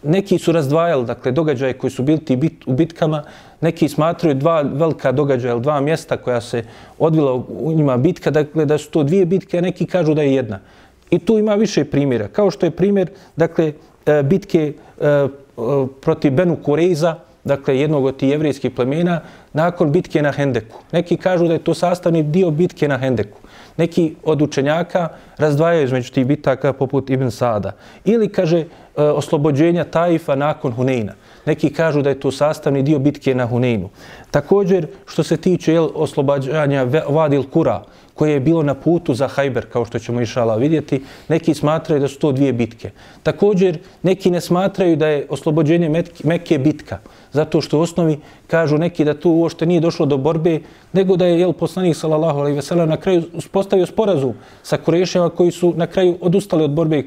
neki su razdvajali dakle, događaje koji su bili bit, u bitkama, neki smatraju dva velika događaja ili dva mjesta koja se odvila u njima bitka, dakle da su to dvije bitke, a neki kažu da je jedna. I tu ima više primjera. Kao što je primjer dakle, e, bitke e, protiv Benu Kureza, dakle jednog od tih jevrijskih plemena, nakon bitke na Hendeku. Neki kažu da je to sastavni dio bitke na Hendeku. Neki od učenjaka razdvajaju između tih bitaka poput Ibn Sada. Ili kaže e, oslobođenja Taifa nakon Huneina. Neki kažu da je to sastavni dio bitke na Huneinu. Također, što se tiče jel, oslobađanja Vadil Kura, koje je bilo na putu za Hajber, kao što ćemo išala vidjeti, neki smatraju da su to dvije bitke. Također, neki ne smatraju da je oslobođenje Mekke bitka, zato što u osnovi kažu neki da tu uošte nije došlo do borbe, nego da je jel, poslanik sallallahu alaihi ve na kraju uspostavio sporazum sa Kureševa koji su na kraju odustali od borbe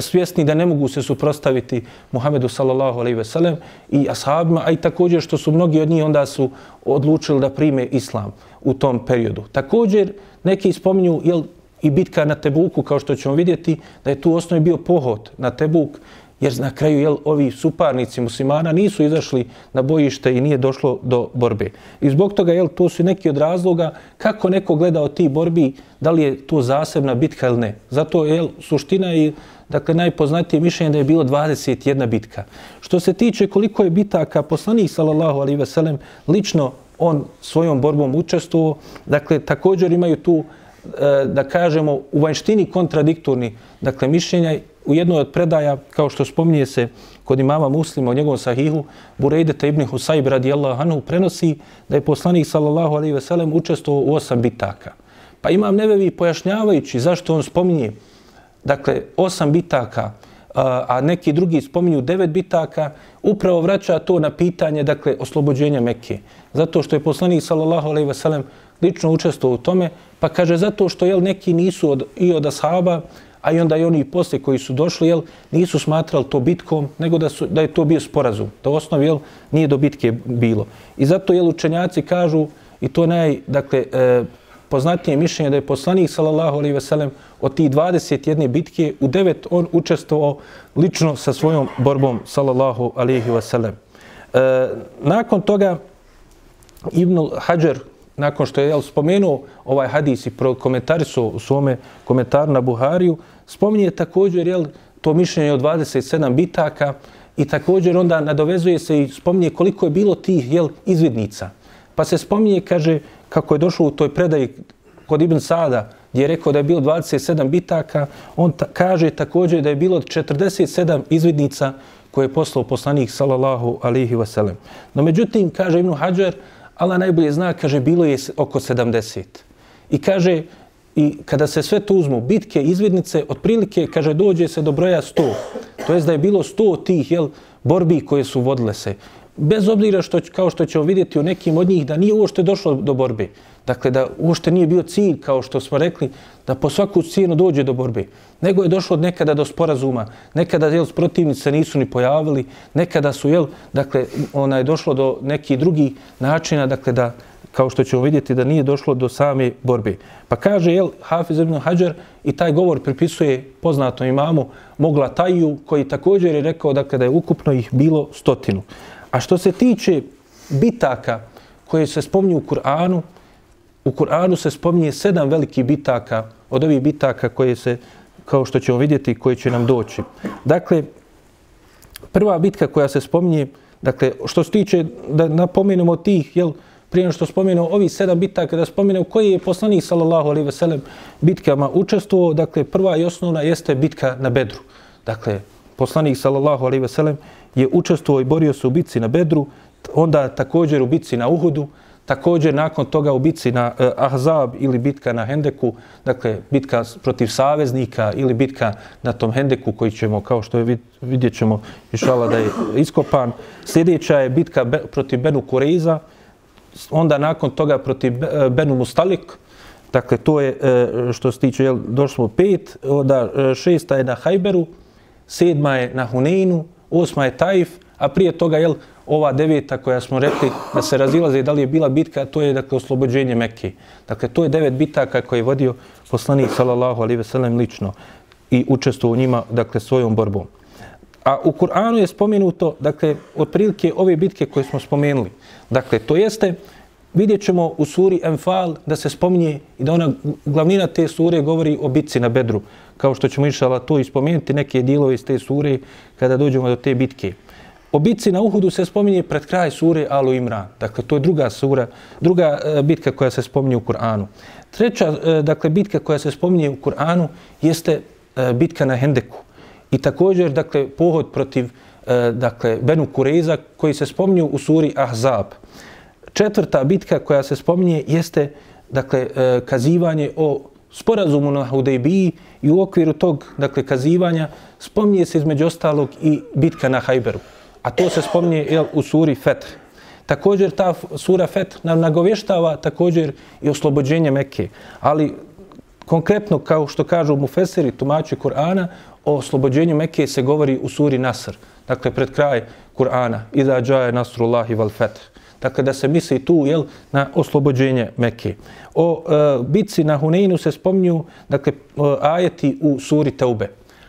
svjesni da ne mogu se suprostaviti Muhammedu sallallahu alejhi ve sellem i ashabima, a i također što su mnogi od njih onda su odlučili da prime islam u tom periodu. Također neki spominju jel, i bitka na Tebuku, kao što ćemo vidjeti, da je tu osnovi bio pohod na Tebuk, jer na kraju jel, ovi suparnici muslimana nisu izašli na bojište i nije došlo do borbe. I zbog toga jel, to su neki od razloga kako neko gleda od tih borbi, da li je to zasebna bitka ili ne. Zato je suština i dakle, najpoznatije mišljenje da je bilo 21 bitka. Što se tiče koliko je bitaka poslanih, sallallahu alaihi ve sellem, lično on svojom borbom učestvovao, dakle, također imaju tu, e, da kažemo, u vanjštini kontradiktorni, dakle, mišljenja u jednoj od predaja, kao što spominje se kod imama muslima u njegovom sahihu, Burejdeta ibn Husayb radijallahu anhu prenosi da je poslanik sallallahu alaihi ve sellem učestvovao u osam bitaka. Pa imam nevevi pojašnjavajući zašto on spominje dakle, osam bitaka, a neki drugi spominju devet bitaka, upravo vraća to na pitanje, dakle, oslobođenja Mekke. Zato što je poslanik, sallallahu alaihi ve sellem, lično učestvovao u tome, pa kaže zato što jel, neki nisu od, i od ashaba, a i onda i oni poslije koji su došli, jel, nisu smatrali to bitkom, nego da, su, da je to bio sporazum. Da u osnovi jel, nije do bitke bilo. I zato jel, učenjaci kažu, i to naj, dakle, e, poznatije mišljenje da je poslanik sallallahu alejhi ve sellem od tih 21 bitke u devet on učestvovao lično sa svojom borbom sallallahu alejhi ve sellem. E, nakon toga Ibn Hajar nakon što je jel, spomenuo ovaj hadis i prokomentarisao u svome komentaru na Buhariju, spominje također jel, to mišljenje od 27 bitaka i također onda nadovezuje se i spominje koliko je bilo tih jel, izvidnica. Pa se spominje, kaže, kako je došlo u toj predaji kod Ibn Sada, gdje je rekao da je bilo 27 bitaka, on ta, kaže također da je bilo 47 izvidnica koje je poslao poslanik sallallahu alihi wasallam. No međutim, kaže Ibn Hajar, Allah najbolje zna, kaže, bilo je oko 70. I kaže, i kada se sve to uzmu, bitke, izvidnice, otprilike, kaže, dođe se do broja 100. To jest da je bilo 100 tih jel, borbi koje su vodile se bez obzira što, kao što ćemo vidjeti u nekim od njih, da nije uošte došlo do borbe. Dakle, da uošte nije bio cilj, kao što smo rekli, da po svaku cijenu dođe do borbe. Nego je došlo nekada do sporazuma, nekada jel, protivnice nisu ni pojavili, nekada su, jel, dakle, ona je došlo do nekih drugih načina, dakle, da, kao što ćemo vidjeti, da nije došlo do same borbe. Pa kaže, jel, Hafiz ibn Hajar i taj govor pripisuje poznatom imamu Mogla Taju, koji također je rekao, dakle, da je ukupno ih bilo stotinu. A što se tiče bitaka koje se spominju u Kur'anu, u Kur'anu se spominje sedam velikih bitaka od ovih bitaka koje se, kao što ćemo vidjeti, koje će nam doći. Dakle, prva bitka koja se spominje, Dakle, što se tiče da napomenemo tih, jel, prije što spomenuo ovi sedam bitaka, da spomenuo koji je poslanik sallallahu alaihi ve sellem bitkama učestvovao, dakle, prva i osnovna jeste bitka na Bedru. Dakle, poslanik sallallahu alaihi ve sellem je učestvovao i borio se u bitci na Bedru, onda također u bitci na Uhudu, također nakon toga u bitci na eh, Ahzab ili bitka na Hendeku, dakle bitka protiv saveznika ili bitka na tom Hendeku koji ćemo, kao što je vid, vidjet ćemo, išala da je iskopan. Sljedeća je bitka be, protiv Benu Kureiza, onda nakon toga protiv uh, Benu Mustalik, dakle to je eh, što se tiče, jel, došli smo pet, onda eh, šesta je na Hajberu, sedma je na Huneinu, osma je Taif, a prije toga, jel, ova deveta koja smo rekli da se razilaze da li je bila bitka, to je dakle oslobođenje Mekke. Dakle, to je devet bitaka koje je vodio poslanik sallallahu alaihi ve sellem lično i učestvovao u njima dakle svojom borbom. A u Kur'anu je spomenuto, dakle, otprilike ove bitke koje smo spomenuli. Dakle, to jeste, vidjet ćemo u suri Enfal da se spominje i da ona glavnina te sure govori o bitci na Bedru. Kao što ćemo išala to ispomenuti neke dijelove iz te sure kada dođemo do te bitke. O bitci na Uhudu se spominje pred kraj sure Alu Imran. Dakle, to je druga sura, druga e, bitka koja se spominje u Kur'anu. Treća, e, dakle, bitka koja se spominje u Kur'anu jeste e, bitka na Hendeku. I također, dakle, pohod protiv dakle, Benu Kureza koji se spominju u suri Ahzab. Četvrta bitka koja se spominje jeste, dakle, e, kazivanje o sporazumu na Hudejbiji i u okviru tog, dakle, kazivanja spominje se između ostalog i bitka na Hajberu a to se spominje jel, u suri Fetr. Također ta sura Fetr nam nagovještava također i oslobođenje Mekke. Ali konkretno, kao što kažu Mufeseri, tumači Kur'ana, o oslobođenju Mekke se govori u suri Nasr. Dakle, pred kraj Kur'ana. Iza džaje nasrullahi val Fetr. Dakle, da se misli tu jel, na oslobođenje Mekke. O e, bitci na Huneinu se spominju dakle, e, ajeti u suri Teube.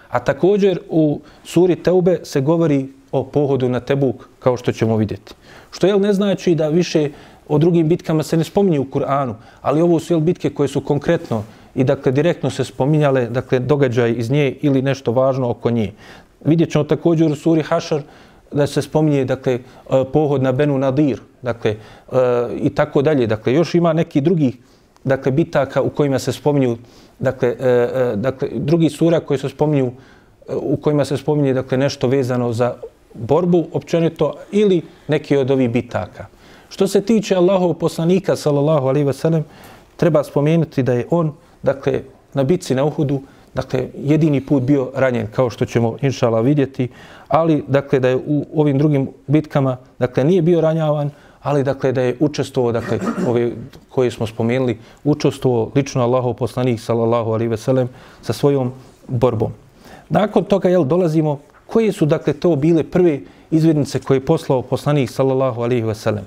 A također u suri Teube se govori o pohodu na Tebuk, kao što ćemo vidjeti. Što jel ne znači da više o drugim bitkama se ne spominje u Kur'anu, ali ovo su jel bitke koje su konkretno i dakle direktno se spominjale, dakle događaj iz nje ili nešto važno oko nje. Vidjet ćemo također u suri Hašar da se spominje dakle, e, pohod na Benu Nadir, dakle, e, i tako dalje. Dakle, još ima neki drugi dakle, bitaka u kojima se spominju, dakle, e, dakle, drugi sura koji se spominju, u kojima se spominje dakle, nešto vezano za borbu općenito ili neki od ovih bitaka. Što se tiče Allahov poslanika, sallallahu alejhi ve sellem treba spomenuti da je on, dakle, na bitci na Uhudu, dakle, jedini put bio ranjen, kao što ćemo, inšala, vidjeti, ali, dakle, da je u ovim drugim bitkama, dakle, nije bio ranjavan, ali, dakle, da je učestvovao, dakle, ove koje smo spomenuli, učestvovao lično Allahov poslanik, sallallahu alaihi ve sellem sa svojom borbom. Nakon toga, jel, dolazimo koje su dakle to bile prve izvednice koje je poslao poslanik sallallahu alejhi ve sellem.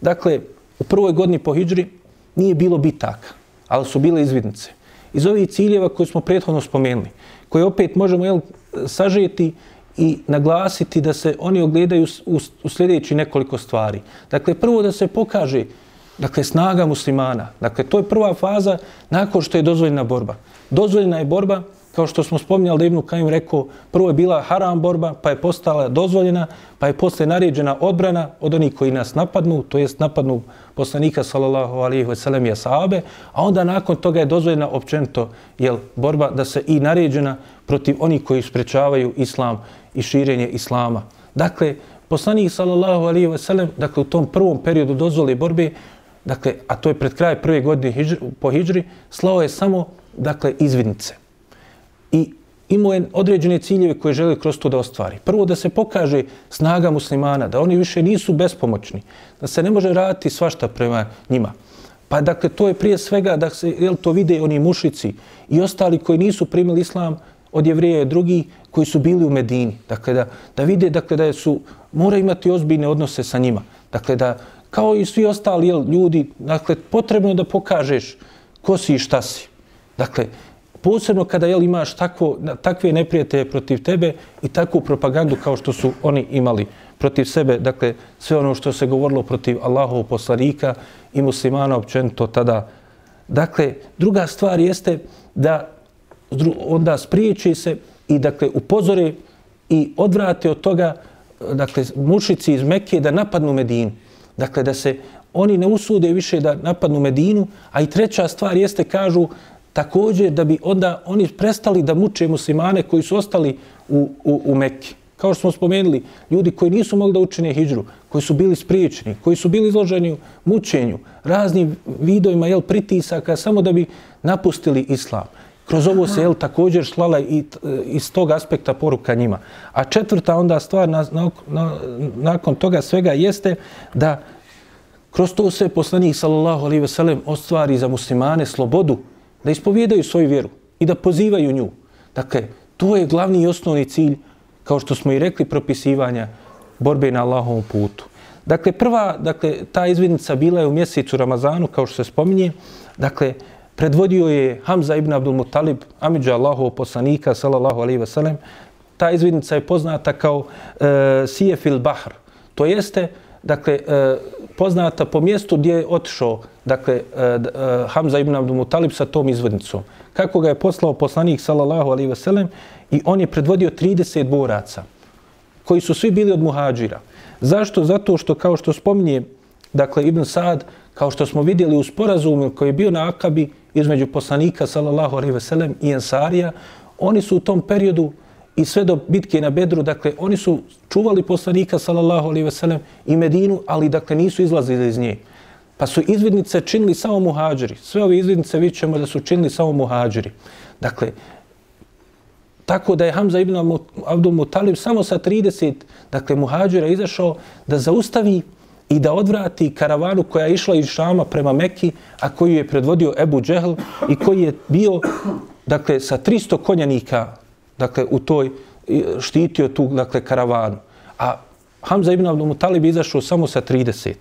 Dakle, u prvoj godini po hidžri nije bilo bitaka, ali su bile izvidnice. Iz ovih ciljeva koje smo prethodno spomenuli, koje opet možemo jel, sažeti i naglasiti da se oni ogledaju u, u sljedeći nekoliko stvari. Dakle, prvo da se pokaže dakle, snaga muslimana. Dakle, to je prva faza nakon što je dozvoljena borba. Dozvoljena je borba kao što smo spominjali da Ibnu Kajim rekao, prvo je bila haram borba, pa je postala dozvoljena, pa je posle naređena odbrana od onih koji nas napadnu, to jest napadnu poslanika sallallahu alihi wasallam i ashabe, a onda nakon toga je dozvoljena općenito jel, borba da se i naređena protiv onih koji sprečavaju islam i širenje islama. Dakle, poslanik sallallahu alihi wasallam, dakle u tom prvom periodu dozvole borbe, dakle, a to je pred kraj prve godine hijđri, po hijđri, slao je samo dakle, izvidnice i imao je određene ciljeve koje žele kroz to da ostvari. Prvo da se pokaže snaga muslimana, da oni više nisu bespomoćni, da se ne može raditi svašta prema njima. Pa dakle, to je prije svega da se jel, to vide oni mušici i ostali koji nisu primili islam od jevreja i drugi koji su bili u Medini. Dakle, da, da vide dakle, da su, mora imati ozbiljne odnose sa njima. Dakle, da kao i svi ostali jel, ljudi, dakle, potrebno da pokažeš ko si i šta si. Dakle, posebno kada jel, imaš takvo, takve neprijatelje protiv tebe i takvu propagandu kao što su oni imali protiv sebe, dakle sve ono što se govorilo protiv Allahov poslanika i muslimana općenito tada. Dakle, druga stvar jeste da onda spriječi se i dakle upozore i odvrate od toga dakle, mušici iz Mekke da napadnu Medinu. Dakle, da se oni ne usude više da napadnu Medinu, a i treća stvar jeste, kažu, također da bi onda oni prestali da muče muslimane koji su ostali u, u, u Mekke. Kao što smo spomenuli, ljudi koji nisu mogli da učine hijđru, koji su bili spriječeni, koji su bili izloženi mučenju, raznim vidovima jel, pritisaka, samo da bi napustili islam. Kroz ovo se jel, također slala i iz tog aspekta poruka njima. A četvrta onda stvar na, na, na, nakon toga svega jeste da kroz to se poslanik sallallahu alaihi ve sellem ostvari za muslimane slobodu da ispovjedaju svoju vjeru i da pozivaju nju. Dakle, to je glavni i osnovni cilj, kao što smo i rekli, propisivanja borbe na Allahovom putu. Dakle, prva, dakle, ta izvidnica bila je u mjesecu Ramazanu, kao što se spominje. Dakle, predvodio je Hamza ibn Abdul Muttalib, Amidža Allahov poslanika, sallallahu alaihi ve sellem. Ta izvidnica je poznata kao e, Sijefil Bahr. To jeste, dakle, e, poznata po mjestu gdje je otišao dakle, e, e, Hamza ibn Abdul Mutalib sa tom izvodnicom. Kako ga je poslao poslanik sallallahu alaihi sellem i on je predvodio 30 boraca koji su svi bili od muhađira. Zašto? Zato što kao što spominje dakle, Ibn Sad, kao što smo vidjeli u sporazumu koji je bio na Akabi između poslanika sallallahu alaihi sellem i Ensarija, oni su u tom periodu i sve do bitke na Bedru, dakle, oni su čuvali poslanika, sallallahu alaihi sellem, i Medinu, ali, dakle, nisu izlazili iz nje. Pa su izvidnice činili samo muhađiri. Sve ove izvidnice vidjet ćemo da su činili samo muhađiri. Dakle, tako da je Hamza ibn Abdul Mutalib samo sa 30, dakle, muhađira izašao da zaustavi i da odvrati karavanu koja je išla iz Šama prema Mekki, a koju je predvodio Ebu Džehl i koji je bio, dakle, sa 300 konjanika dakle, u toj štitio tu, dakle, karavanu. A Hamza ibn Abdul Mutalib izašao samo sa 30.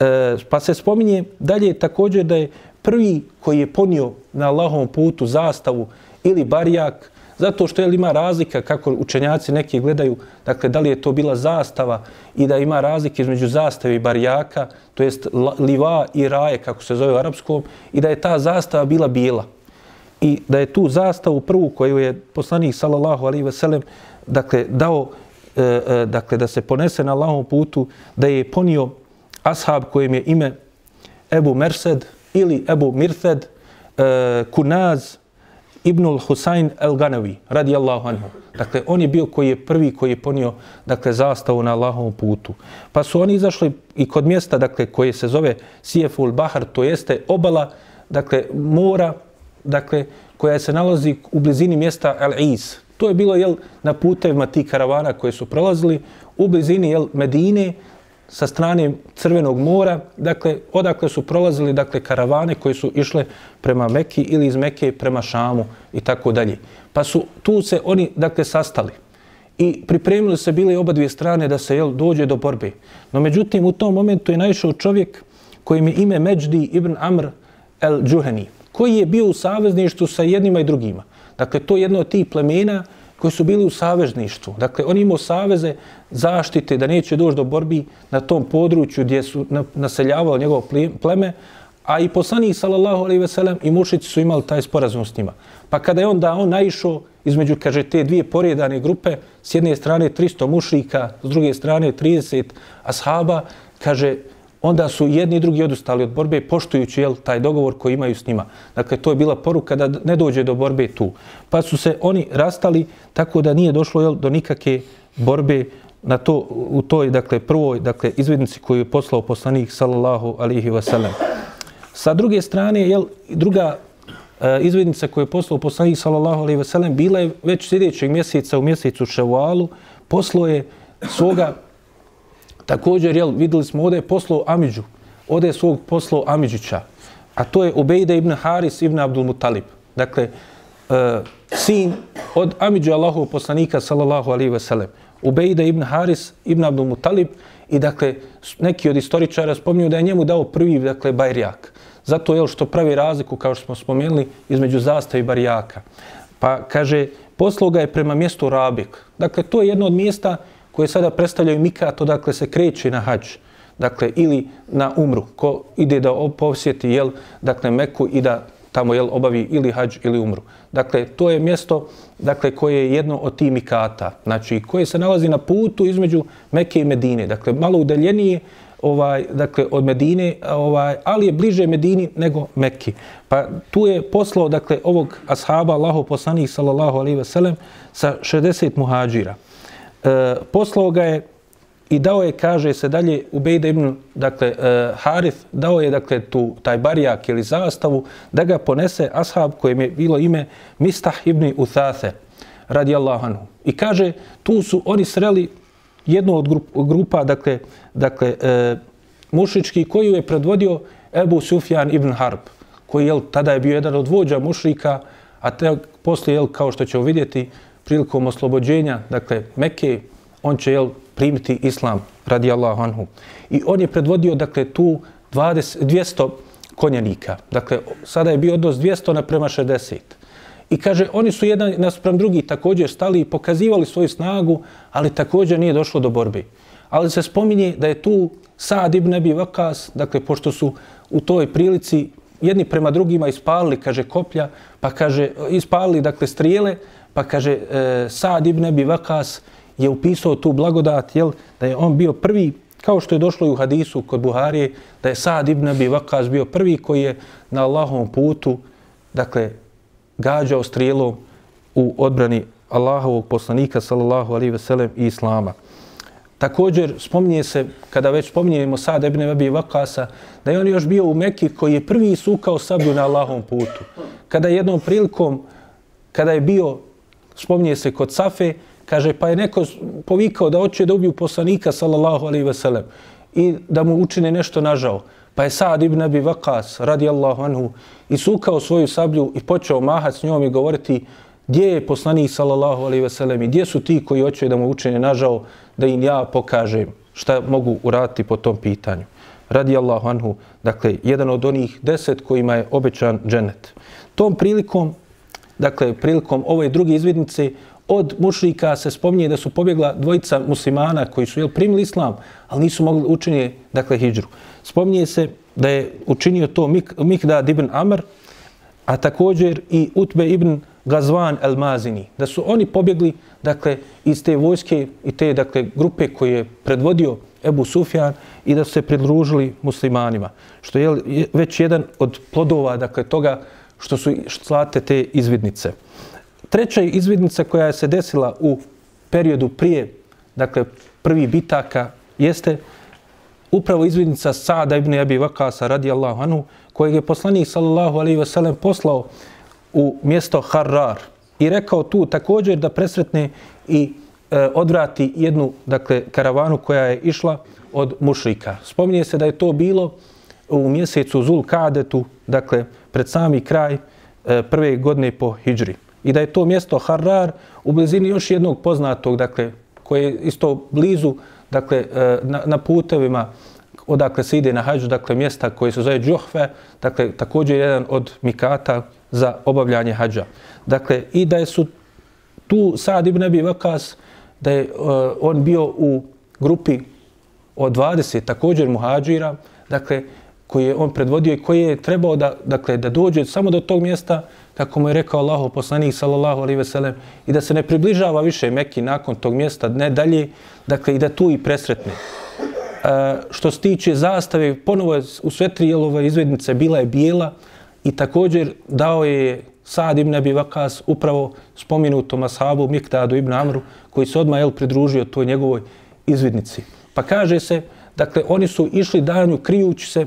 E, pa se spominje dalje također da je prvi koji je ponio na Allahovom putu zastavu ili barijak, zato što je ima razlika kako učenjaci neki gledaju, dakle, da li je to bila zastava i da ima razlike između zastave i barijaka, to jest liva i raje, kako se zove u arapskom, i da je ta zastava bila bijela i da je tu zastavu prvu koju je poslanik sallallahu alejhi ve sellem dakle dao e, e, dakle da se ponese na Allahom putu da je ponio ashab kojem je ime Ebu Mersed ili Ebu Mirthed e, Kunaz Ibnul Husayn el-Ganavi, radijallahu anhu. Dakle, on je bio koji je prvi koji je ponio dakle, zastavu na Allahovom putu. Pa su oni izašli i kod mjesta dakle, koje se zove Sijeful Bahar, to jeste obala dakle, mora dakle, koja se nalazi u blizini mjesta El Iz. To je bilo jel, na putevima tih karavana koje su prolazili u blizini jel, Medine sa strane Crvenog mora, dakle, odakle su prolazili dakle, karavane koje su išle prema Mekki ili iz Mekke prema Šamu i tako dalje. Pa su tu se oni dakle, sastali i pripremili se bile oba dvije strane da se jel, dođe do borbe. No međutim, u tom momentu je naišao čovjek kojim je ime Međdi ibn Amr el-Džuheni koji je bio u savezništvu sa jednima i drugima. Dakle, to je jedno od tih plemena koji su bili u savezništvu. Dakle, on imao saveze zaštite da neće doći do borbi na tom području gdje su naseljavali njegovo pleme, a i poslanik, sallallahu alaihi ve sellem, i mušici su imali taj sporazum s njima. Pa kada je on da on naišao između, kaže, te dvije poredane grupe, s jedne strane 300 mušrika, s druge strane 30 ashaba, kaže, onda su jedni i drugi odustali od borbe poštujući jel, taj dogovor koji imaju s njima. Dakle, to je bila poruka da ne dođe do borbe tu. Pa su se oni rastali tako da nije došlo jel, do nikakve borbe na to, u toj dakle, prvoj dakle, izvednici koju je poslao poslanik sallallahu alihi wasallam. Sa druge strane, jel, druga e, izvednica koju je poslao poslanik sallallahu alihi wasallam bila je već sljedećeg mjeseca u mjesecu Ševalu, poslao je svoga Također, jel, videli smo ovdje poslao Amidžu. Ovdje je svog poslao Amidžića. A to je Ubejde ibn Haris ibn Abdul Mutalib. Dakle, e, sin od Amidžu Allahov poslanika, sallallahu alaihi ve sellem. Ubejde ibn Haris ibn Abdul Mutalib. I dakle, neki od istoričara spominju da je njemu dao prvi, dakle, bajrijak. Zato je što pravi razliku, kao što smo spomenuli, između zastave i barijaka. Pa kaže, poslao ga je prema mjestu Rabik. Dakle, to je jedno od mjesta koje sada predstavljaju mikat, odakle se kreće na hađ, dakle, ili na umru, ko ide da posjeti, jel, dakle, Meku i da tamo jel, obavi ili hađ ili umru. Dakle, to je mjesto dakle, koje je jedno od tih mikata, znači koje se nalazi na putu između Mekke i Medine. Dakle, malo udaljenije ovaj, dakle, od Medine, ovaj, ali je bliže Medini nego Mekki. Pa tu je poslao dakle, ovog ashaba, Allahu poslanih, sallallahu alaihi ve sellem, sa 60 muhađira. E, poslao ga je i dao je, kaže se dalje, u Bejde ibn dakle, e, Harith, dao je dakle, tu, taj barijak ili zastavu da ga ponese ashab kojem je bilo ime Mistah ibn Uthase, radi anhu. I kaže, tu su oni sreli jednu od grupa, dakle, dakle e, mušički koju je predvodio Ebu Sufjan ibn Harb, koji je tada je bio jedan od vođa mušrika, a te poslije, jel, kao što ćemo vidjeti, prilikom oslobođenja, dakle, Mekke, on će, jel, primiti islam radi Allahu anhu. I on je predvodio dakle tu 20, 200 konjanika. Dakle, sada je bio odnos 200 naprema 60. I kaže, oni su jedan nasprem drugi također stali i pokazivali svoju snagu, ali također nije došlo do borbe. Ali se spominje da je tu Sad ibn Abi Vakas, dakle, pošto su u toj prilici jedni prema drugima ispalili, kaže, koplja, pa kaže, ispalili, dakle, strijele, pa kaže, e, Saad ibn Abi Vakas, je upisao tu blagodat, jel, da je on bio prvi, kao što je došlo i u hadisu kod Buharije, da je Saad ibn Abi Vakas bio prvi koji je na Allahovom putu, dakle, gađao strijelom u odbrani Allahovog poslanika, sallallahu alaihi ve sellem, i Islama. Također, spominje se, kada već spominjemo Saad ibn Abi Vakasa, da je on još bio u Mekki koji je prvi sukao sablju na Allahovom putu. Kada jednom prilikom, kada je bio, spominje se kod Safe, kaže, pa je neko povikao da hoće da ubiju poslanika, sallallahu alaihi ve sellem, i da mu učine nešto nažao. Pa je Saad ibn Abi Vakas, radijallahu anhu, isukao svoju sablju i počeo mahati s njom i govoriti gdje je poslanik, sallallahu alaihi ve sellem, i gdje su ti koji hoće da mu učine nažao, da im ja pokažem šta mogu uraditi po tom pitanju. Radijallahu anhu, dakle, jedan od onih deset kojima je obećan dženet. Tom prilikom, dakle, prilikom ove druge izvidnice, od mušrika se spominje da su pobjegla dvojica muslimana koji su jel, primili islam, ali nisu mogli učinje, dakle, hijđru. Spominje se da je učinio to Mik Mikdad ibn Amr, a također i Utbe ibn Gazvan el Mazini, da su oni pobjegli dakle, iz te vojske i te dakle, grupe koje je predvodio Ebu Sufjan i da su se pridružili muslimanima. Što je već jedan od plodova dakle, toga što su slate te izvidnice. Treća izvidnica koja je se desila u periodu prije, dakle, prvi bitaka, jeste upravo izvidnica Sada ibn Abi Vakasa radijallahu anhu, kojeg je poslanik sallallahu alaihi wasallam poslao u mjesto Harrar i rekao tu također da presretne i e, odvrati jednu dakle, karavanu koja je išla od mušrika. Spominje se da je to bilo u mjesecu Zul Kadetu, dakle, pred sami kraj e, prve godine po Hidžri i da je to mjesto Harrar u blizini još jednog poznatog, dakle, koje je isto blizu, dakle, e, na, na putevima odakle se ide na hađu, dakle, mjesta koje se zove Džohve, dakle, također jedan od mikata za obavljanje hađa. Dakle, i da je su tu Sad ibn Abi Vakas, da je uh, on bio u grupi od 20 također muhađira, dakle, koji je on predvodio i koji je trebao da, dakle, da dođe samo do tog mjesta kako mu je rekao Allahu poslanik sallallahu alejhi ve sellem i da se ne približava više Mekki nakon tog mjesta ne dalje dakle i da tu i presretne e, što se tiče zastave ponovo je u sve tri jelove izvednice bila je bijela i također dao je Sad ibn Abi Vakas upravo spominutom ashabu Miktadu ibn Amru koji se odmah jel, pridružio toj njegovoj izvidnici. Pa kaže se, dakle, oni su išli danju krijući se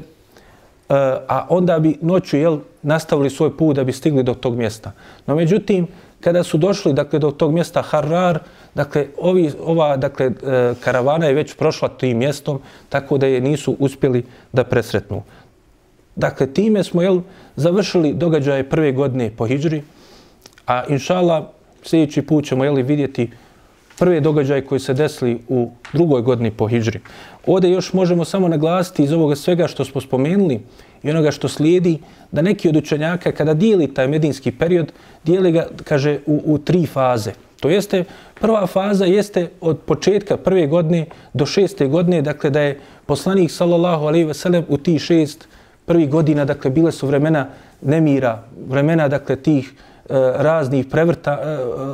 a onda bi noću jel, nastavili svoj put da bi stigli do tog mjesta. No međutim, kada su došli dakle, do tog mjesta Harrar, dakle, ovi, ova dakle, e, karavana je već prošla tim mjestom, tako da je nisu uspjeli da presretnu. Dakle, time smo jel, završili događaje prve godine po Hidžri, a inšala sljedeći put ćemo jel, vidjeti prve događaje koji se desili u drugoj godini po Hidžri. Ovdje još možemo samo naglasiti iz ovoga svega što smo spomenuli i onoga što slijedi, da neki od učenjaka kada dijeli taj medinski period, dijeli ga, kaže, u, u tri faze. To jeste, prva faza jeste od početka prve godine do šeste godine, dakle da je poslanik sallallahu alaihi ve sellem u ti šest prvi godina, dakle, bile su vremena nemira, vremena, dakle, tih e, raznih prevrta, e,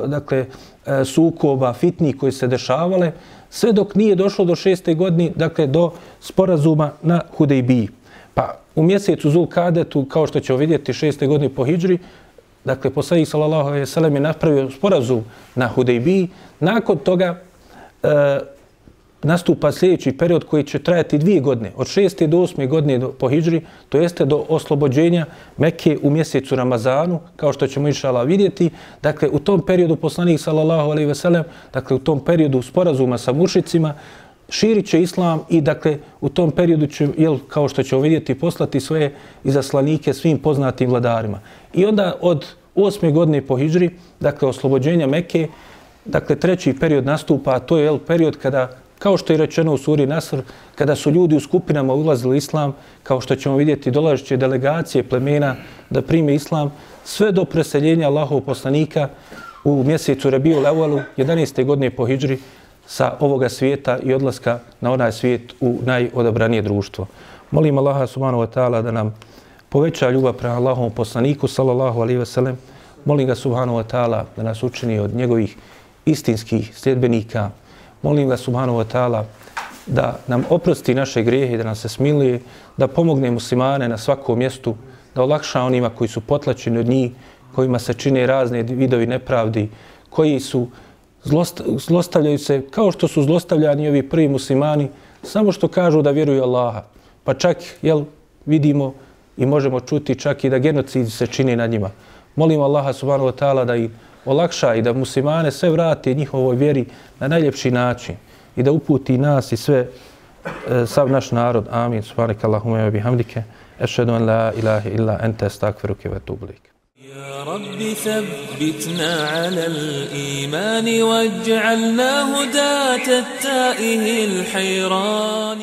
e dakle, E, sukoba, fitni koji se dešavale, sve dok nije došlo do šeste godine, dakle, do sporazuma na Hudejbiji. Pa u mjesecu Zulkadetu, kao što ćemo vidjeti, šeste godine po Hidžri, dakle, poslanik sallallahu alejhi ve sellem je napravio sporazum na Hudejbiji. Nakon toga e, nastupa sljedeći period koji će trajati dvije godine, od šeste do osme godine po Hidžri, to jeste do oslobođenja Mekke u mjesecu Ramazanu, kao što ćemo inšala vidjeti. Dakle, u tom periodu poslanik sallallahu alejhi ve sellem, dakle, u tom periodu sporazuma sa mušicima, širit će islam i dakle u tom periodu će, jel, kao što ćemo vidjeti, poslati svoje izaslanike svim poznatim vladarima. I onda od osme godine po Hidžri, dakle oslobođenja Mekke, dakle treći period nastupa, to je jel, period kada, kao što je rečeno u suri Nasr, kada su ljudi u skupinama ulazili islam, kao što ćemo vidjeti dolažeće delegacije plemena da prime islam, sve do preseljenja Allahov poslanika u mjesecu Rebiju Levalu, 11. godine po Hidžri, sa ovoga svijeta i odlaska na onaj svijet u najodabranije društvo. Molim Allaha subhanahu wa ta'ala da nam poveća ljubav prema Allahovom poslaniku sallallahu alaihi ve sellem. Molim ga subhanahu wa ta'ala da nas učini od njegovih istinskih sljedbenika. Molim ga subhanahu wa ta'ala da nam oprosti naše grijehe, da nam se smiluje, da pomogne muslimane na svakom mjestu, da olakša onima koji su potlačeni od njih, kojima se čine razne vidovi nepravdi, koji su zlost, zlostavljaju se kao što su zlostavljani ovi prvi muslimani, samo što kažu da vjeruju Allaha. Pa čak, jel, vidimo i možemo čuti čak i da genocid se čini nad njima. Molim Allaha subhanahu wa ta'ala da ih olakša i da muslimane sve vrati njihovoj vjeri na najljepši način i da uputi nas i sve, e, sav naš narod. Amin. Subhanak Allahumma wa bihamdike. Ešhedu an la ilaha illa ente stakfiruke ve tublik. يا رب ثبتنا على الإيمان واجعلنا هداة التائه الحيران